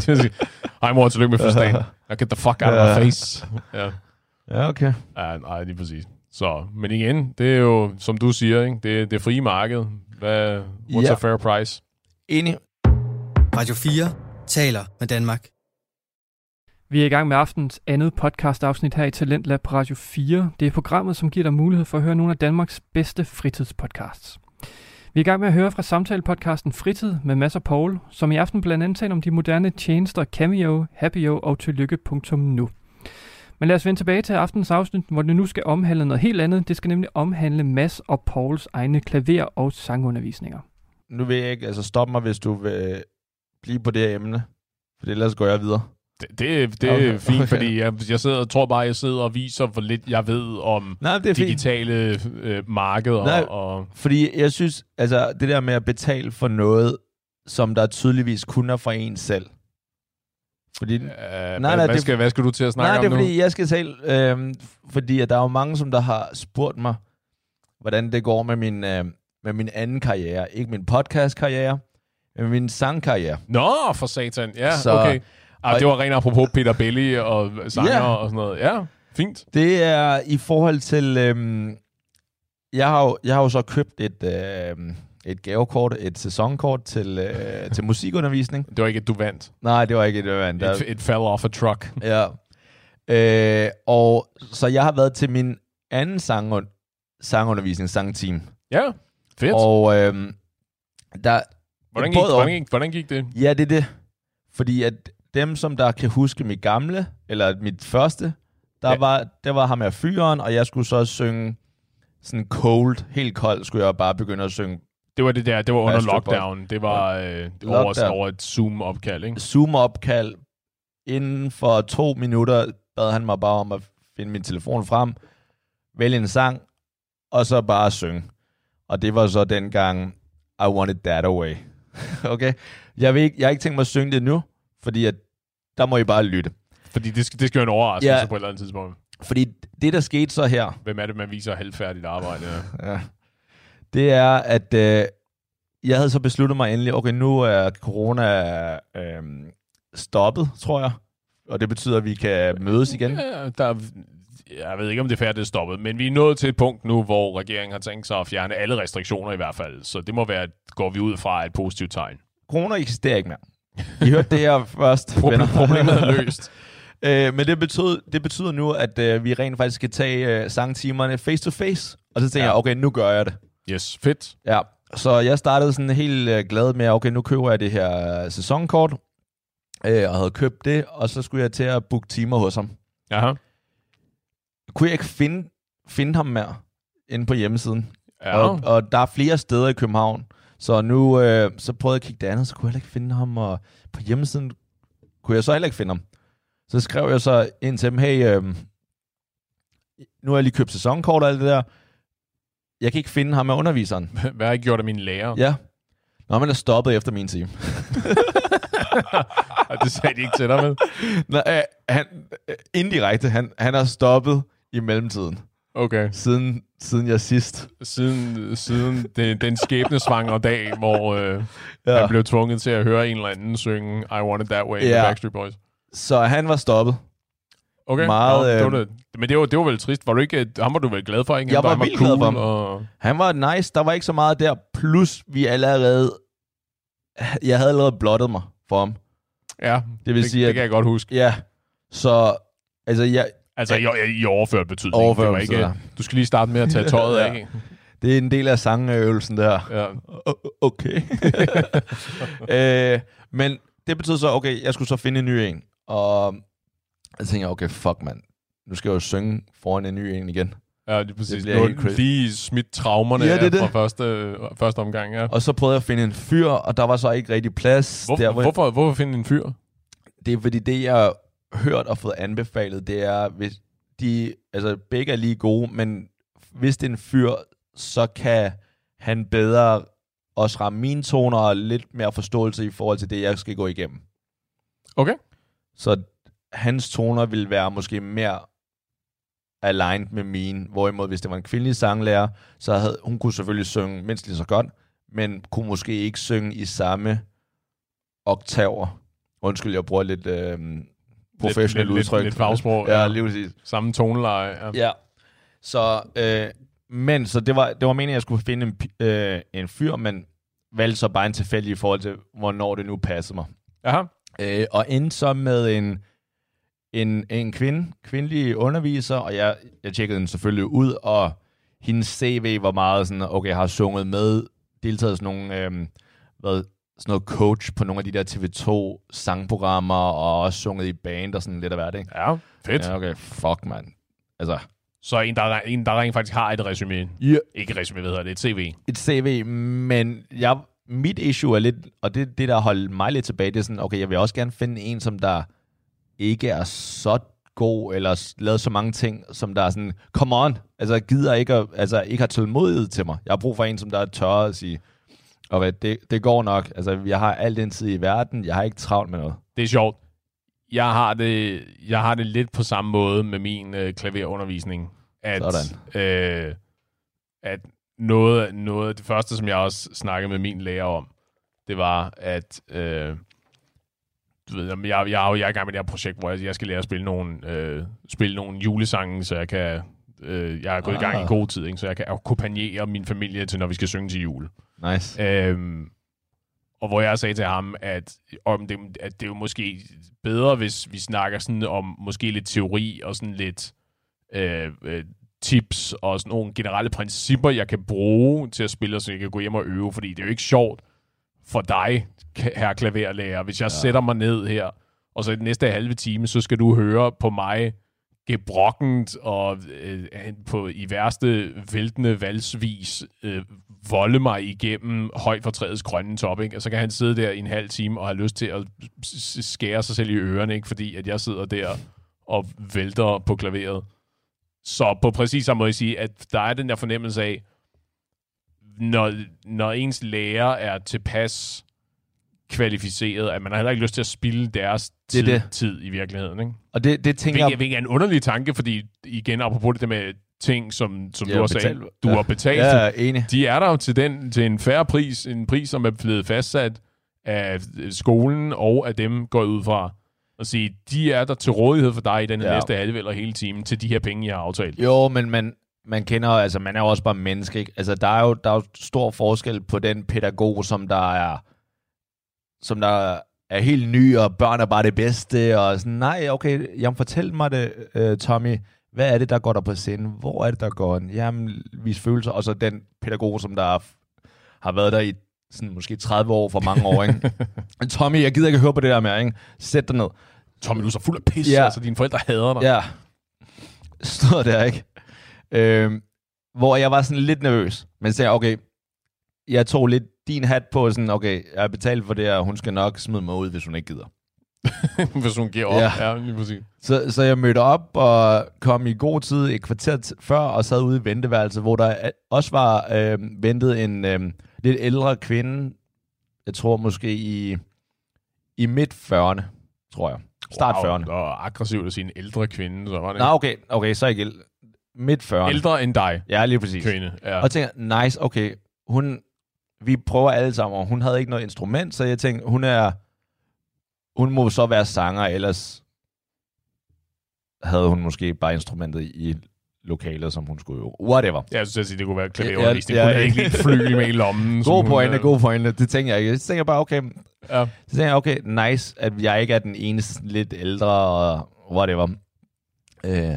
tillykke. Hej mor, tillykke med fødselsdagen. Now get the fuck out of my face. Ja. Ja, okay. Ja, nej, lige præcis. Så, men igen, det er jo, som du siger, ikke? Det, det frie marked. Hvad, what's Ja. a fair price? Enig. Radio 4 taler med Danmark. Vi er i gang med aftens andet podcast-afsnit her i Talentlab på Radio 4. Det er programmet, som giver dig mulighed for at høre nogle af Danmarks bedste fritidspodcasts. Vi er i gang med at høre fra samtalepodcasten Fritid med Mads og Paul, som i aften blandt andet taler om de moderne tjenester Cameo, Happyo og Tillykke.nu. Men lad os vende tilbage til aftens afsnit, hvor det nu skal omhandle noget helt andet. Det skal nemlig omhandle Mads og Pauls egne klaver- og sangundervisninger. Nu vil jeg ikke... Altså, stop mig, hvis du vil blive på det her emne. For ellers går jeg videre. Det, det, det Okay, er fint, okay. fordi jeg, jeg sidder, tror bare, jeg sidder og viser, hvor lidt jeg ved om Nej, det er fint. digitale øh, markeder. Nej. Og, Fordi jeg synes, altså det der med at betale for noget, som der tydeligvis kun er fra en selv. Fordi, øh, nej, hvad, det- skal, hvad skal du til at snakke nej, det er om nu? fordi, jeg skal tale, øhm, fordi at der er jo mange, som der har spurgt mig, hvordan det går med min, øh, med min anden karriere. Ikke min podcast-karriere, men min sangkarriere. Nå, for satan. Ja, Så- okay. Ah, og- det var rent apropos Peter Belli og sanger Ja. og sådan noget. Ja, fint. Det er i forhold til... Øhm, jeg, har jo, jeg har jo så købt et, øhm, et gavekort, et sæsonkort til, øh, til musikundervisning. Det var ikke, at du vandt. Nej, det var ikke et, det en, der, It, it fell off a truck. Ja. Øh, og så jeg har været til min anden sang sangundervisning, sangteam. Ja, fedt. Og øhm, der... hvordan, gik, og. hvordan, gik, hvordan gik det? Ja, det er det. Fordi at dem, som der kan huske mit gamle, eller mit første, der Ja. var, der var ham af fyren, og jeg skulle så synge sådan cold, helt kold, skulle jeg bare begynde at synge Det var det der, det var under lockdown. Det var øh, over, over et Zoom-opkald, ikke? Zoom-opkald. Inden for to minutter bad han mig bare om at finde min telefon frem, vælge en sang, og så bare synge. Og det var så dengang I Want It That Away. okay? Jeg, vil ikke, jeg har ikke tænkt mig at synge det nu, fordi at, der må I bare lytte. Fordi det skal, det skal jo en overraskelse Ja. på et eller andet tidspunkt. Fordi det, der skete så her, Hvem er det, man viser halvfærdigt arbejde? ja, det er, at øh, jeg havde så besluttet mig endelig, okay, nu er corona øh, stoppet, tror jeg. Og det betyder, at vi kan mødes igen. Ja, der, jeg ved ikke, om det er færdigt stoppet, men vi er nået til et punkt nu, hvor regeringen har tænkt sig at fjerne alle restriktioner i hvert fald. Så det må være, går vi ud fra et positivt tegn. Corona eksisterer ikke mere. I hørte det her først. Problemet er løst. øh, men det betyder, det betyder nu, at øh, vi rent faktisk skal tage øh, sangtimerne face to face. Og så tænker ja. jeg, okay, nu gør jeg det. Yes, fedt. Ja, så jeg startede sådan helt øh, glad med, okay, nu køber jeg det her øh, sæsonkort. Øh, og havde købt det, og så skulle jeg til at booke timer hos ham. Aha. Kunne jeg ikke finde, finde ham mere inde på hjemmesiden. Ja. Og, og der er flere steder i København. Så nu øh, så prøvede jeg at kigge det andet, så kunne jeg heller ikke finde ham. Og på hjemmesiden kunne jeg så heller ikke finde ham. Så skrev jeg så ind til dem, hey, øh, nu har jeg lige købt sæsonkort og alt det der. Jeg kan ikke finde ham med underviseren. Hvad har jeg gjort af mine lærer? Ja. Nå, men er stoppet efter min time. Og det sagde de ikke til dig med. Nå, øh, han, øh, indirekte, han, han er stoppet i mellemtiden. Okay. Siden, siden jeg sidst. Siden, siden den, den skæbnesvangre dag, hvor øh, Ja. han blev tvunget til at høre en eller anden synge I Want It That Way Ja. med Backstreet Boys. Så han var stoppet. Okay, Meget, Nå, det var øh, det. Men det var, det var vel trist. Var du ikke, ham var du vel glad for, ikke? Jeg Han var han vildt glad for ham. Og... Han var nice, der var ikke så meget der. Plus, vi allerede... Jeg havde allerede blottet mig for ham. Ja, Det vil det, sige, det at... kan jeg godt huske. Ja, så... Altså, jeg, Altså, i, i overført betydning. Overført det var ikke, betydning. du skal lige starte med at tage tøjet Ja. af. det er en del af sangøvelsen der. Ja. O- Okay. øh, men det betød så, okay, jeg skulle så finde en ny en. Og jeg tænkte, okay, fuck mand. Nu skal jeg jo synge foran en ny en igen. Ja, det er præcis. bliver Nu helt lige smidt traumerne Ja, det af fra det. første, første omgang. Ja. Og så prøvede jeg at finde en fyr, og der var så ikke rigtig plads. Hvor, der, hvor hvorfor, hvorfor finde en fyr? Det er fordi, det jeg har hørt og fået anbefalet, det er, hvis de, altså begge er lige gode, men hvis det er en fyr, så kan han bedre også ramme mine toner og lidt mere forståelse i forhold til det, jeg skal gå igennem. Okay. Så hans toner vil være måske mere aligned med mine, hvorimod hvis det var en kvindelig sanglærer, så havde hun kunne selvfølgelig synge mindst lige så godt, men kunne måske ikke synge i samme oktaver. Undskyld, jeg bruger lidt øh, professionelt lidt, udtryk. Lidt, lidt fagsprog. Ja, lige præcis. Samme toneleje. Ja. Ja. Så, øh, men, så det var, det var meningen, at jeg skulle finde en, øh, en fyr, men valgte så bare en tilfældig i forhold til, hvornår det nu passede mig. Aha. Øh, og endte så med en, en, en kvinde, kvindelig underviser, og jeg, jeg tjekkede den selvfølgelig ud, og hendes CV var meget sådan, okay, jeg har sunget med, deltaget sådan nogle, øh, hvad, sådan noget coach på nogle af de der TV2 sangprogrammer, og også sunget i band og sådan lidt af hvert, ikke? Ja, fedt. Ja. Okay, fuck, mand. Altså, Så en der, en, der rent faktisk har et resume. ja, Ikke resume, hvad hedder det? Et CV. et CV, men jeg, mit issue er lidt, og det, det der holdt mig lidt tilbage, det er sådan, okay, jeg vil også gerne finde en, som der ikke er så god, eller lavet så mange ting, som der er sådan, come on, altså gider ikke, at, altså ikke har tålmodighed til mig. Jeg har brug for en, som der er tør at sige, okay, det, det går nok, altså jeg har al den tid i verden, jeg har ikke travlt med noget. Det er sjovt. Jeg har det, jeg har det lidt på samme måde med min øh, klaverundervisning. At, Sådan. Øh, at noget, noget af det første, som jeg også snakkede med min lærer om, det var, at øh, du ved, jeg, jeg, jo- jeg er i gang med det her projekt, hvor jeg, jeg skal lære at spille nogle, øh, spille nogle julesange, så jeg kan... Øh, jeg er gået ah. i gang i Ah. god tid, ikke? så jeg kan akkompagnere min familie til, når vi skal synge til jul. Nice. Øhm, og hvor jeg sagde til ham, at, om det, at det er jo måske bedre, hvis vi snakker sådan om måske lidt teori og sådan lidt øh, øh, tips og sådan nogle generelle principper, jeg kan bruge til at spille, så jeg kan gå hjem og øve, fordi det er jo ikke sjovt for dig, her klaverlærer, hvis jeg ja. sætter mig ned her, og så i den næste halve time, så skal du høre på mig gebrokkent og øh, på i værste væltende valsvis øh, volde mig igennem højt for træets grønne top, ikke? Og så kan han sidde der i en halv time og have lyst til at skære sig selv i ørerne, ikke? Fordi at jeg sidder der og vælter på klaveret. Så på præcis samme måde sige, at der er den der fornemmelse af, når, når ens lærer er tilpas kvalificeret, at man har heller ikke lyst til at spilde deres Det er tid, det. tid i virkeligheden, ikke? Og det, det tænker Hvilket, jeg... hvilket er en underlig tanke, fordi igen, apropos det med ting, som, som Ja, du har betalt. du Ja. har betalt, Ja, enig. de er der jo til, den, til en færre pris, en pris, som er blevet fastsat af skolen og af dem, går ud fra. Og sige, de er der til rådighed for dig i den Ja. næste halve eller hele time til de her penge, jeg har aftalt. Jo, men man, man kender, altså man er jo også bare menneske, ikke? Altså der er jo, der er jo stor forskel på den pædagog, som der er, som der er helt ny, og børn er bare det bedste, og sådan, nej, okay, jamen fortæl mig det, uh, Tommy, hvad er det, der går der på scenen? Hvor er det, der går den? Jamen, vis følelser, og så den pædagog, som der er, har været der i sådan måske 30 år for mange år, ikke? Tommy, jeg gider ikke høre på det der mere, ikke? Sæt dig ned. Tommy, du er så fuld af pis, Ja. altså dine forældre hader dig. Ja. Stod der, ikke? Øhm, hvor jeg var sådan lidt nervøs. Men sagde okay, jeg tog lidt din hat på, sådan, okay, jeg har betalt for det og hun skal nok smide mig ud, hvis hun ikke gider. Hvis hun giver op. Ja. Ja, lige præcis. Så, så jeg mødte op og kom i god tid et kvarter før og sad ude i venteværelset, hvor der øh, også var øh, ventet en øh, lidt ældre kvinde, jeg tror måske i, i midt 40'erne, tror jeg. Start wow, 40'erne. Det var aggressivt at sige en ældre kvinde, så var det Nå, okay, okay, så ikke. Midt 40'erne. ældre end dig, Ja, lige præcis. kvinde. Ja. Og tænker, nice, okay, hun, vi prøver alle sammen, og hun havde ikke noget instrument, så jeg tænkte, hun er, hun må så være sanger, ellers havde hun måske bare instrumentet i lokalet, som hun skulle øve. Whatever. Ja, jeg synes, at det kunne være klaverundervisning. Ja, Ja, ja, ja. ikke lige et fly med i lommen. God hun, pointe, øh, god pointe. Det tænker jeg ikke. Så tænker jeg bare, okay, Ja. så tænker jeg, okay, nice, at jeg ikke er den eneste lidt ældre og whatever. Øh,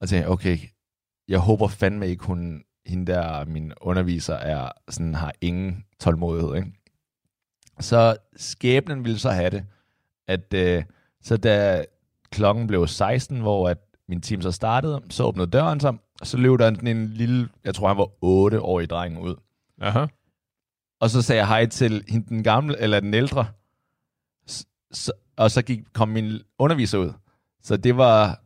og jeg, okay, jeg håber fandme ikke, hun, hende der, min underviser, er, sådan, har ingen tålmodighed. Ikke? Så skæbnen ville så have det, at øh, så da klokken blev 16, hvor at min team så startede, så åbnede døren sig, og så løb der sådan en lille, jeg tror han var 8-årig dreng ud. Aha. Og så sagde jeg hej til hende, den gamle, eller den ældre. Så, og så gik, kom min underviser ud. Så det var,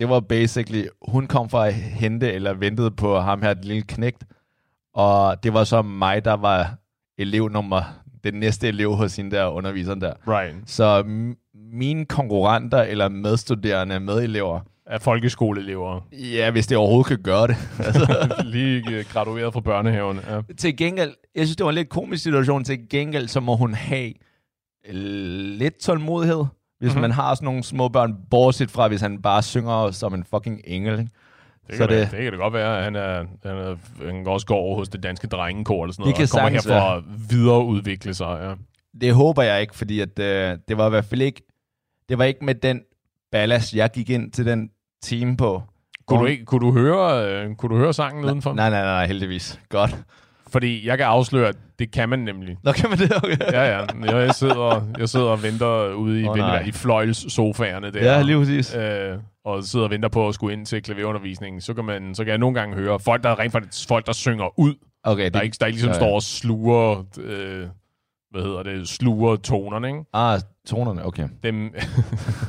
det var basically, hun kom for at hente eller ventede på ham her, den lille knægt. Og det var så mig, der var elev nummer, den næste elev hos hende der underviseren der. Right. Så m- mine konkurrenter eller medstuderende medelever, Af folkeskoleelever. ja, hvis det overhovedet kan gøre det. lige øh, gradueret fra børnehaven. Ja. til gengæld, jeg synes, det var en lidt komisk situation. Til gengæld, så må hun have lidt tålmodighed, hvis Mhm. mm-hmm. man har sådan nogle små børn, bortset fra, hvis han bare synger som en fucking engel. Ikke? Det, Så kan det, det- det kan det godt være. Han, er, han, er, han også gå over hos det danske drengekor eller sådan Det noget. kan og kommer her for at videreudvikle sig. Ja. Det håber jeg ikke, fordi at, øh, det var i hvert fald ikke, det var ikke med den ballast, jeg gik ind til den team på. Kunne, du ikke, kunne, du høre, øh, kunne du høre sangen udenfor? Nej, nej, nej, heldigvis. Godt. Fordi jeg kan afsløre, at det kan man nemlig. Nå, kan man det? Okay. Ja, ja. Jeg, jeg, sidder, jeg sidder og venter ude i, oh, nej. i fløjls sofaerne der. ja lige præcis. øh, og sidder og venter på at skulle ind til klaverundervisningen, så kan, man, så kan jeg nogle gange høre folk, der er rent faktisk folk, der synger ud. Okay, Der er ikke, der ikke ligesom ja, ja. står og sluger, øh, hvad hedder det, sluger tonerne, ikke? Ah, tonerne, okay. Dem,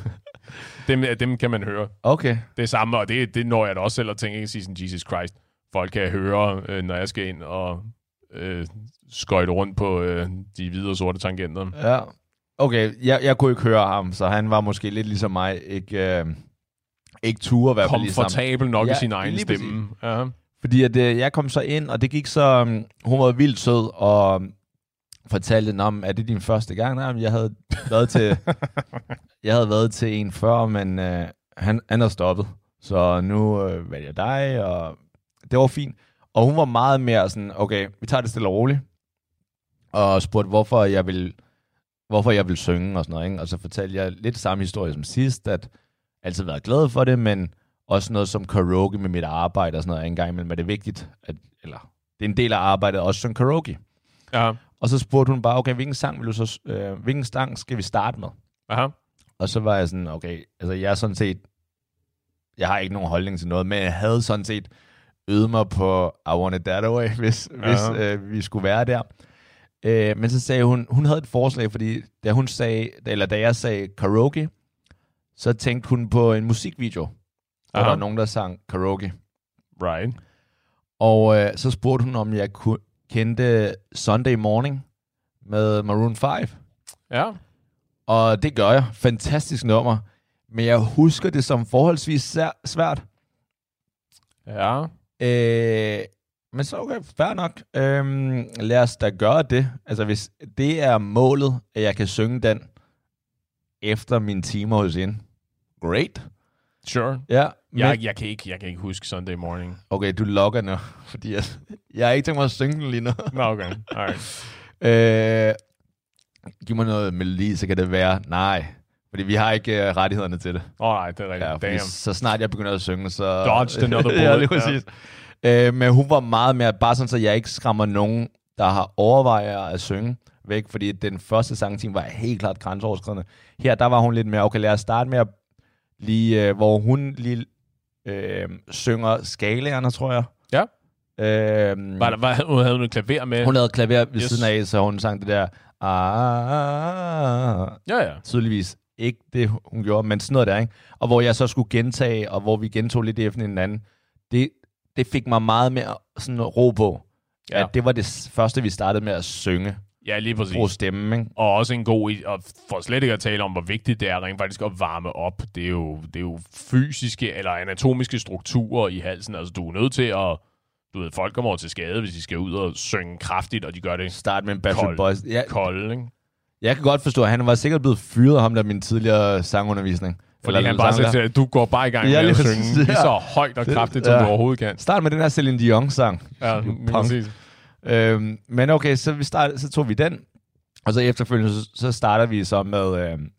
dem, dem kan man høre. Okay. Det er samme, og det, det når jeg da også selv at tænke, ikke sige sådan, Jesus Christ. Folk kan høre, øh, når jeg skal ind og øh, skøjte rundt på øh, de hvide og sorte tangenter. Ja. Okay, jeg, jeg kunne ikke høre ham, så han var måske lidt ligesom mig, ikke, øh, ikke ture fald ligesom. Komfortabel nok ja, i sin egen stemme. Ja. Fordi at, øh, jeg kom så ind, og det gik så... Um, hun var vildt sød, og um, fortalte om, er det din første gang? Nej, jeg havde været til, jeg havde været til en før, men øh, han, han er stoppet. Så nu øh, vælger jeg dig, og det var fint. Og hun var meget mere sådan, okay, vi tager det stille og roligt. Og spurgte, hvorfor jeg vil, hvorfor jeg vil synge og sådan noget. Ikke? Og så fortalte jeg lidt samme historie som sidst, at jeg altid været glad for det, men også noget som karaoke med mit arbejde og sådan noget. En gang imellem er det vigtigt, at, eller det er en del af arbejdet også som karaoke. ja. Og så spurgte hun bare, okay, hvilken sang, vil du så, øh, hvilken sang skal vi starte med? Aha. Og så var jeg sådan, okay, altså jeg er sådan set, jeg har ikke nogen holdning til noget, men jeg havde sådan set øvet mig på I Want It That Way, hvis, Ja. hvis øh, vi skulle være der. Øh, men så sagde hun, hun havde et forslag, fordi da hun sagde, eller da jeg sagde karaoke, så tænkte hun på en musikvideo, hvor Aha. der var nogen, der sang karaoke. Right. Og øh, så spurgte hun, om jeg kunne, kendte Sunday Morning med Maroon 5. Ja. Og det gør jeg. Fantastisk nummer. Men jeg husker det som forholdsvis svært. Ja. Øh, men så okay, fair nok. Øhm, lad os da gøre det. Altså hvis det er målet, at jeg kan synge den efter mine timer hos hende. Great. Sure. Ja, men, Jeg, jeg, kan ikke, jeg kan ikke huske Sunday Morning. okay, du logger nu, fordi jeg, jeg har ikke tænkt mig at synge den lige nu. Nå, okay. Alright. Øh, giv mig noget melodi, så kan det være, nej. Fordi vi har ikke uh, rettighederne til det. Åh, oh, nej, det er rigtigt. Ja, Ja, Damn. så snart jeg begynder at synge, så... Dodged another ja, bullet, lige præcis. Ja. Øh, men hun var meget mere, bare sådan, så jeg ikke skræmmer nogen, der har overvejer at synge væk, fordi den første sangteam var helt klart grænseoverskridende. Her, der var hun lidt mere, okay, lad os starte med at lige, øh, hvor hun lige øh, synger skalaerne, tror jeg. Ja. Øh, Var der, var, hun havde noget klaver med. hun lavede klaver ved yes. siden af, så hun sang det der, ah, Ja, ja. tydeligvis ikke det, hun gjorde, men sådan noget der, ikke? Og hvor jeg så skulle gentage, og hvor vi gentog lidt efter hinanden, det, det fik mig meget mere sådan ro på. Ja. Ja. At det var det første, vi startede med at synge, Ja, lige præcis. bruge stemmen, ikke? Og også en god, og for slet ikke at tale om, hvor vigtigt det er rent faktisk at varme op. Det er jo, det er jo fysiske eller anatomiske strukturer i halsen. Altså, du er nødt til at... Du ved, folk kommer over til skade, hvis de skal ud og synge kraftigt, og de gør det Start med en Backstreet Kold. Boys. Jeg, kolde, ikke? Jeg kan godt forstå, at han var sikkert blevet fyret af ham der min tidligere sangundervisning. Fordi Eller han bare sang der. siger, at du går bare i gang Ja, med at synge lige så højt og kraftigt, som ja. du overhovedet kan. Start med den her Celine Dion-sang. Ja, præcis. Øhm, men okay, så, vi start, så tog vi den, og så efterfølgende, så, så starter vi så med øhm,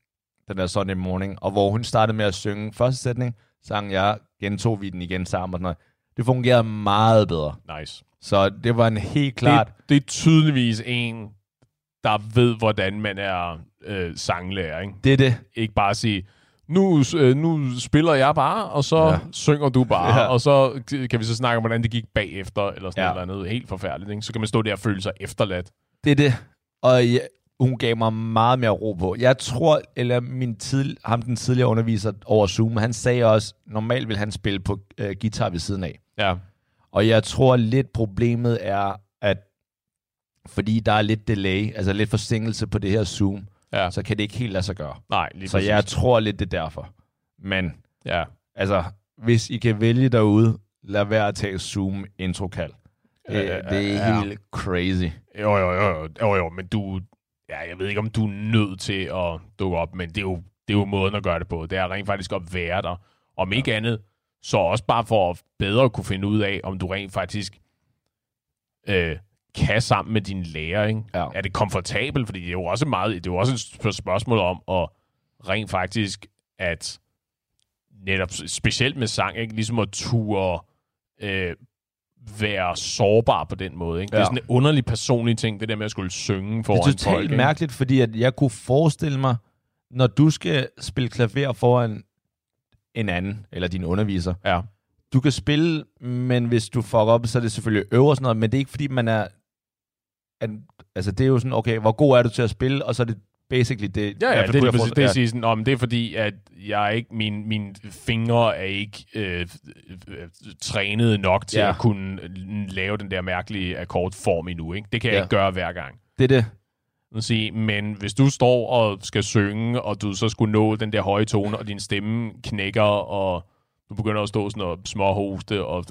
den der Sunday Morning, og hvor hun startede med at synge første sætning, sang jeg, gentog vi den igen sammen og sådan noget. Det fungerede meget bedre. Nice. Så det var en helt klart... Det, det er tydeligvis en, der ved, hvordan man er øh, sanglærer. Ikke? Det er det. ikke bare sige, nu, øh, nu spiller jeg bare, og så Ja. synger du bare, Ja. og så kan vi så snakke om, hvordan det gik bagefter, eller sådan Ja. ja. noget helt forfærdeligt. Ikke? Så kan man stå der og føle sig efterladt. Det er det. Og ja, hun gav mig meget mere ro på. Jeg tror, eller min tid, ham den tidligere underviser over Zoom, han sagde også, normalt vil han spille på øh, guitar ved siden af. Ja. Og jeg tror lidt problemet er, at fordi der er lidt delay, altså lidt forsinkelse på det her Zoom, Ja. så kan det ikke helt lade sig gøre. Nej, lige Så præcis. jeg tror lidt, det er derfor. Men Ja. altså, hvis I kan vælge derude, lad være at tage Zoom introkald. Det, Ja, det er ja. helt crazy. Jo, jo, jo, jo, jo, jo, men du, ja, jeg ved ikke, om du er nødt til at dukke op, men det er jo, det er jo måden at gøre det på. Det er rent faktisk at være der. Om ikke andet, så også bare for at bedre kunne finde ud af, om du rent faktisk øh, kan sammen med din lærer. Ikke? Ja. Er det komfortabelt? Fordi det er jo også meget, det er jo også et sp- spørgsmål om at rent faktisk at netop specielt med sang, ikke? ligesom at ture øh, være sårbar på den måde. Ikke? Ja. Det er sådan en underlig personlig ting, det der med at skulle synge foran Det er totalt folk. mærkeligt, fordi at jeg kunne forestille mig, når du skal spille klaver foran en anden, eller din underviser, Ja. du kan spille, men hvis du fucker op, så er det selvfølgelig øver og sådan noget, men det er ikke fordi, man er... At, altså, det er jo sådan, okay, hvor god er du til at spille, og så er det basically det... Ja, ja, det, det, det, det, det, sådan, om det er fordi, at jeg ikke, min, mine fingre er ikke øh, øh, trænet nok til Ja. at kunne lave den der mærkelige akkordform endnu. Ikke? Det kan jeg Ja. ikke gøre hver gang. Det er det. Sige, men hvis du står og skal synge, og du så skulle nå den der høje tone, og din stemme knækker, og du begynder at stå sådan og småhoste, og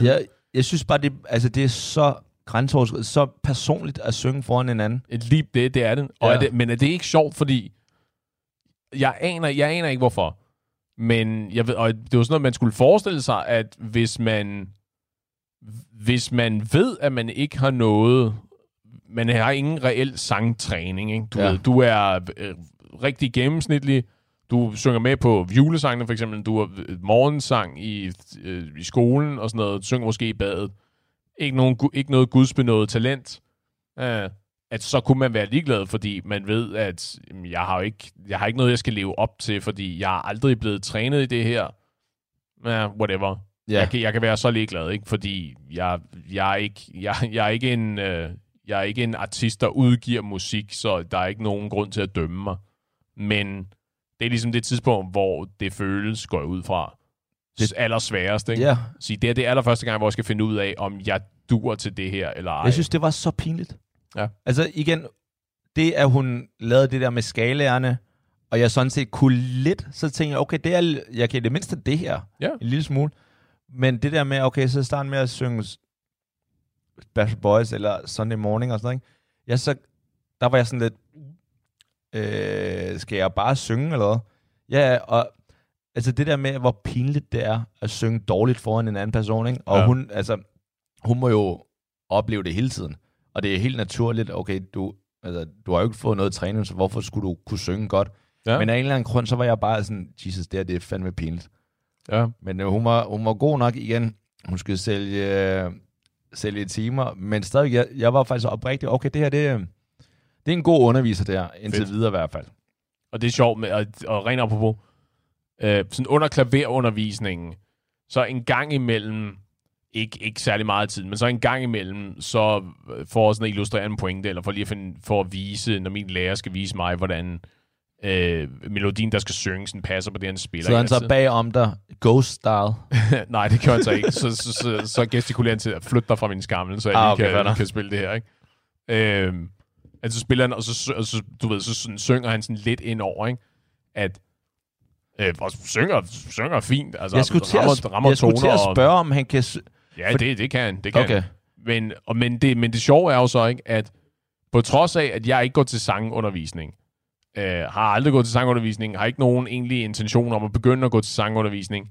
Jeg, jeg synes bare, det, altså, det er så grænseoverskridende, så personligt at synge foran en anden. lige det, det er det. Og Ja. er det. Men er det ikke sjovt, fordi jeg aner, jeg aner ikke hvorfor. Men jeg ved, og det var sådan noget, man skulle forestille sig, at hvis man, hvis man ved, at man ikke har noget, man har ingen reel sangtræning, ikke? Du, Ja. ved, du er øh, rigtig gennemsnitlig, du synger med på julesangene for eksempel, du har øh, morgensang i, øh, i skolen og sådan noget, du synger måske i badet. Ikke, nogen, ikke noget gudsbenået talent. Øh, at så kunne man være ligeglad, fordi man ved, at jamen, jeg har ikke, jeg har ikke noget, jeg skal leve op til, fordi jeg er aldrig blevet trænet i det her. Ja, whatever. Ja. Jeg, kan, jeg kan være så ligeglad, ikke? fordi jeg, jeg, er ikke, jeg, jeg, er ikke en, øh, jeg er ikke en artist, der udgiver musik, så der er ikke nogen grund til at dømme mig. Men det er ligesom det tidspunkt, hvor det føles, går jeg ud fra, det allersværest. Ikke? Ja, Sige, det er det allerførste gang, hvor jeg skal finde ud af, om jeg dur til det her, eller ej. jeg synes, det var så pinligt. Ja. Altså igen, det at hun lavede det der med skalaerne, og jeg sådan set kunne lidt, så tænkte jeg, okay, det er, jeg kan i det mindste det her, Ja. en lille smule. Men det der med, okay, så starten med at synge Bachelor Boys eller Sunday Morning og sådan noget, ikke? Jeg så, der var jeg sådan lidt, øh, skal jeg bare synge eller hvad? Ja, og altså det der med, hvor pinligt det er at synge dårligt foran en anden person, ikke? Og Ja. hun, altså, hun må jo opleve det hele tiden. Og det er helt naturligt, okay, du, altså, du har jo ikke fået noget træning, så hvorfor skulle du kunne synge godt? Ja. Men af en eller anden grund, så var jeg bare sådan, Jesus, det her, det er fandme pinligt. Ja. Men øh, hun, var, hun var god nok igen. Hun skulle sælge, øh, sælge timer, men stadig, jeg, jeg var faktisk oprigtig, okay, det her, det, det er en god underviser der, indtil Fedt. videre i hvert fald. Og det er sjovt med, og, og rent apropos, øh, sådan under klaverundervisningen, så en gang imellem, ikke, ikke særlig meget tid, men så en gang imellem, så øh, for sådan at illustrere en pointe, eller for lige at, finde, for at vise, når min lærer skal vise mig, hvordan øh, melodien, der skal synges, den passer på det, han spiller. Så han så bag om dig, ghost style. Nej, det gør han så ikke. Så, så, så, så gestikulerer han til at flytte dig fra min skammel, så jeg Ah, okay, kan, kan spille det her. Ikke? Øhm, altså så spiller han, og så, og så du ved, så sådan, synger han sådan lidt ind over, ikke? at øh, og synger, synger fint. Altså, Jeg skulle til rammer, at, rammer jeg skulle til at toner og- spørge, om han kan... Ja, For- det, det kan han. Det kan Okay. Men, og, men, det, men det sjove er jo så, ikke, at på trods af, at jeg ikke går til sangundervisning, øh, har aldrig gået til sangundervisning, har ikke nogen egentlig intention om at begynde at gå til sangundervisning,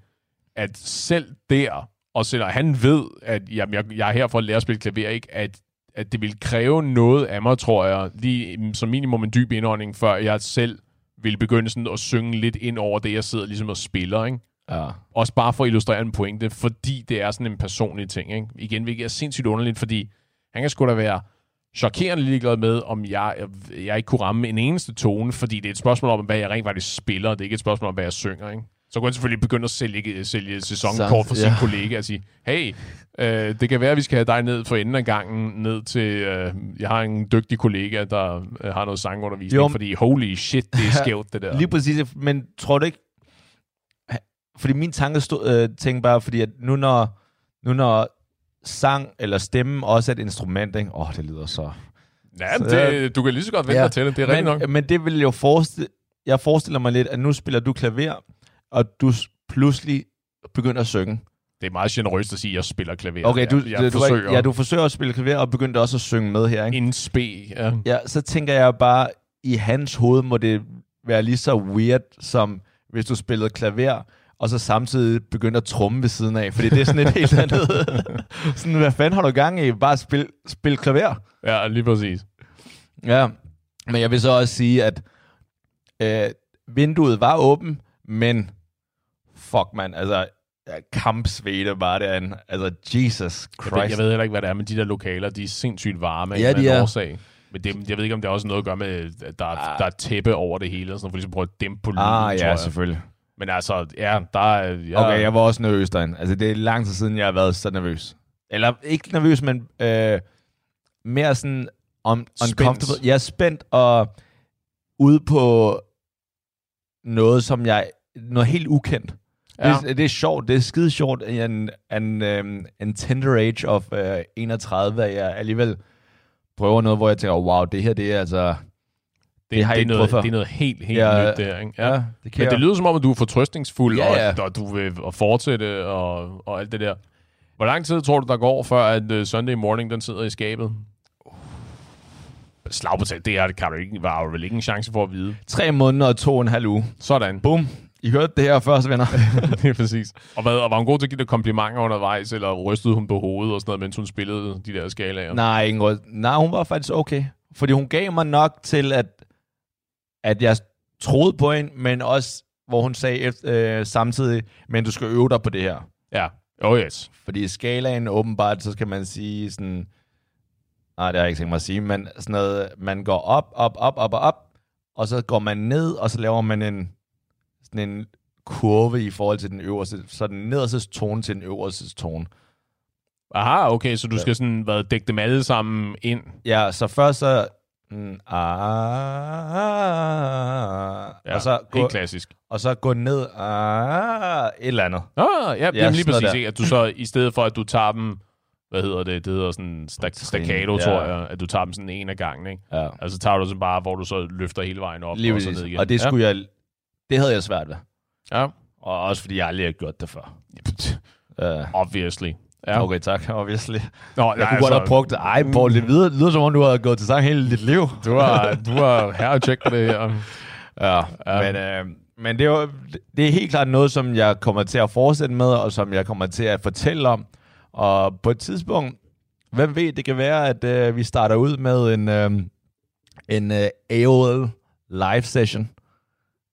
at selv der, og selvom han ved, at jamen, jeg, jeg er her for at lære at spille klaver, ikke, at, at det vil kræve noget af mig, tror jeg, lige som minimum en dyb indånding, før jeg selv vil begynde sådan at synge lidt ind over det, jeg sidder ligesom og spiller, ikke? Ja. Også bare for at illustrere en pointe, fordi det er sådan en personlig ting. Ikke? Igen, hvilket er sindssygt underligt, fordi han kan sgu da være chokerende ligeglad med, om jeg, jeg, jeg ikke kunne ramme en eneste tone, fordi det er et spørgsmål om, hvad jeg rent faktisk spiller, det er ikke et spørgsmål om, hvad jeg synger. Ikke? Så kunne han selvfølgelig begynde at sælge, sælge sæsonkort for sin ja. kollega og sige, hey, øh, det kan være, at vi skal have dig ned for enden af gangen, ned til, øh, jeg har en dygtig kollega, der øh, har noget sangundervisning, Jo. fordi holy shit, det er skævt, det der. Lige præcis, men tror du ikke... Fordi min tanke stod, øh, tænkte bare, fordi at nu når, nu når sang eller stemme også er et instrument, ikke? Åh, oh, det lyder så... Ja, Så- det, du kan lige så godt vente Ja, dig til det, det er rigtigt nok. Men det vil jo forestille... Jeg forestiller mig lidt, at nu spiller du klaver, og du pludselig begynder at synge. Det er meget generøst at sige, at jeg spiller klaver. Okay, du, jeg, jeg du, forsøger ja, du forsøger at spille klaver, og begyndte også at synge med her, ikke? en spe. Ja. Ja, så tænker jeg bare, i hans hoved må det være lige så weird, som hvis du spillede klaver, og så samtidig begyndte at tromme ved siden af, fordi det er sådan et helt andet. sådan, hvad fanden har du gang i? Bare spil, spil klaver. ja, lige præcis. Ja, men jeg vil så også sige, at øh, vinduet var åben, men fuck man, altså kampsvede bare derinde. Altså, Jesus Jeg ved, Christ. jeg ved heller ikke, hvad det er, men de der lokaler, de er sindssygt varme. Ja, de er. Årsag. Men det, jeg ved ikke, om det har også noget at gøre med, at der, er, Ah. der er tæppe over det hele, og sådan for ligesom at prøve at dæmpe på lyden, Ah, tror ja, jeg. selvfølgelig. Men altså, ja, der er... Ja, Okay, jeg var også nervøs derinde. Altså, det er lang tid siden, jeg har været så nervøs. Eller ikke nervøs, men øh, mere sådan un- Spændt. uncomfortable. Jeg er spændt og ude på noget, som jeg... Noget helt ukendt. Ja. Det, det er sjovt. Det er skide sjovt. En, en, um, en tender age of uh, 31, at jeg alligevel prøver noget, hvor jeg tænker, wow, det her, det er altså... det, det har det, er noget, det er noget helt, helt Ja, nyt der, ikke? Ja. Ja, det kan Men det lyder som om, at du er fortrøstningsfuld, Ja, ja. Og, og du vil fortsætte og, og alt det der. Hvor lang tid tror du, der går, før at uh, Sunday Morning den sidder i skabet? Slag på talt, det er, kan du ikke, var jo vel ikke en chance for at vide. Tre måneder og to og en halv uge. Sådan. Bum. I hørte det her først, venner. det er præcis. Og, hvad, og var hun god til at give dig komplimenter undervejs, eller rystede hun på hovedet og sådan noget, mens hun spillede de der skalaer? Nej, ingen råd. Nej, hun var faktisk okay. Fordi hun gav mig nok til, at, at jeg troede på hende, men også, hvor hun sagde efter, øh, samtidig, men du skal øve dig på det her. Ja. Oh yes. Fordi i skalaen åbenbart, så skal man sige sådan, nej, det har jeg ikke tænkt mig at sige, men sådan noget, man går op, op, op, op og op, og så går man ned, og så laver man en, sådan en kurve i forhold til den øverste, så den nederste tone til den øverste tone. Aha, okay, så du skal sådan hvad, dække dem alle sammen ind. Ja, så først så... Mm, ah, Ja, og, så gå, helt klassisk. og så gå ned ah, et eller andet. Ah, ja, ja lige præcis. Ikke? At du så, i stedet for at du tager dem, hvad hedder det, det hedder sådan staccato, ja. tror jeg, at du tager dem sådan en af gangen, ikke? Ja. Altså tager du så bare, hvor du så løfter hele vejen op Lige og så ned igen. Og det skulle jeg... Det havde jeg svært ved. Ja. Og også fordi jeg aldrig har gjort det før. Uh, Obviously. Ja. okay, tak, obviously. Nå, Jeg kunne godt have brugt det. Ej, Paul, det lyder, lyder som om, du har gået til sang hele dit liv. Du har, du har her og tjek på det her. Ja, Ja. men, øh, men det, er jo, det er helt klart noget, som jeg kommer til at fortsætte med, og som jeg kommer til at fortælle om. Og på et tidspunkt, hvem ved, det kan være, at øh, vi starter ud med en, øh, en øh, AOL live session.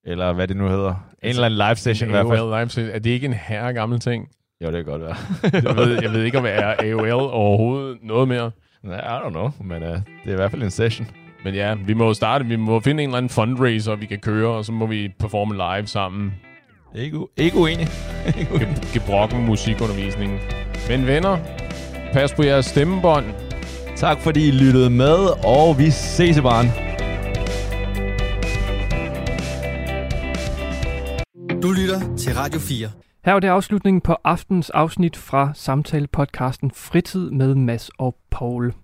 Eller hvad det nu hedder. En eller anden live session i hvert fald. AOL Live Session. Er det ikke en herre gammel ting? Jo, det kan godt være. Jeg ved, jeg ved ikke, om jeg er AOL overhovedet noget mere. Nej, I don't know, men øh, det er i hvert fald en session. Men ja, vi må starte. Vi må finde en eller anden fundraiser, vi kan køre, og så må vi performe live sammen. Ikke. Ikke uenig. Ge- Gebrokken musikundervisning. Men venner, pas på jeres stemmebånd. tak fordi I lyttede med, og vi ses i barn. Du lytter til Radio 4. Her var det afslutningen på aftens afsnit fra samtale-podcasten Fritid med Mads og Paul.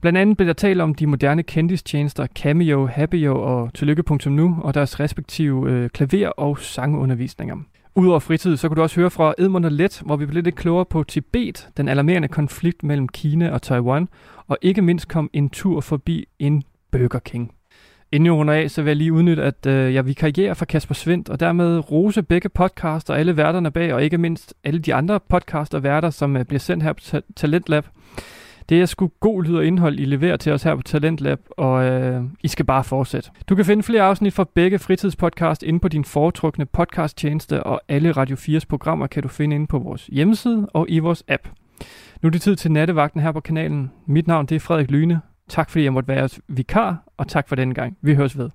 Blandt andet blev der talt om de moderne kendistjenester Cameo, Happyo og Tillykke.nu og deres respektive øh, klaver- og sangundervisninger. Udover fritid, så kunne du også høre fra Edmund og Let, hvor vi blev lidt klogere på Tibet, den alarmerende konflikt mellem Kina og Taiwan, og ikke mindst kom en tur forbi en Burger King. Inden jeg runder af, så vil jeg lige udnytte, at øh, jeg vikarierer for Kasper Svendt, og dermed rose begge podcaster og alle værterne bag, og ikke mindst alle de andre podcaster og værter, som øh, bliver sendt her på Ta- Talentlab. Det er sgu god lyd og indhold, I leverer til os her på Talentlab, og øh, I skal bare fortsætte. Du kan finde flere afsnit fra begge fritidspodcast inde på din foretrukne podcasttjeneste, og alle Radio 4's programmer kan du finde inde på vores hjemmeside og i vores app. Nu er det tid til nattevagten her på kanalen. Mit navn det er Frederik Lyne. Tak fordi jeg måtte være vikar, og tak for denne gang. Vi høres ved.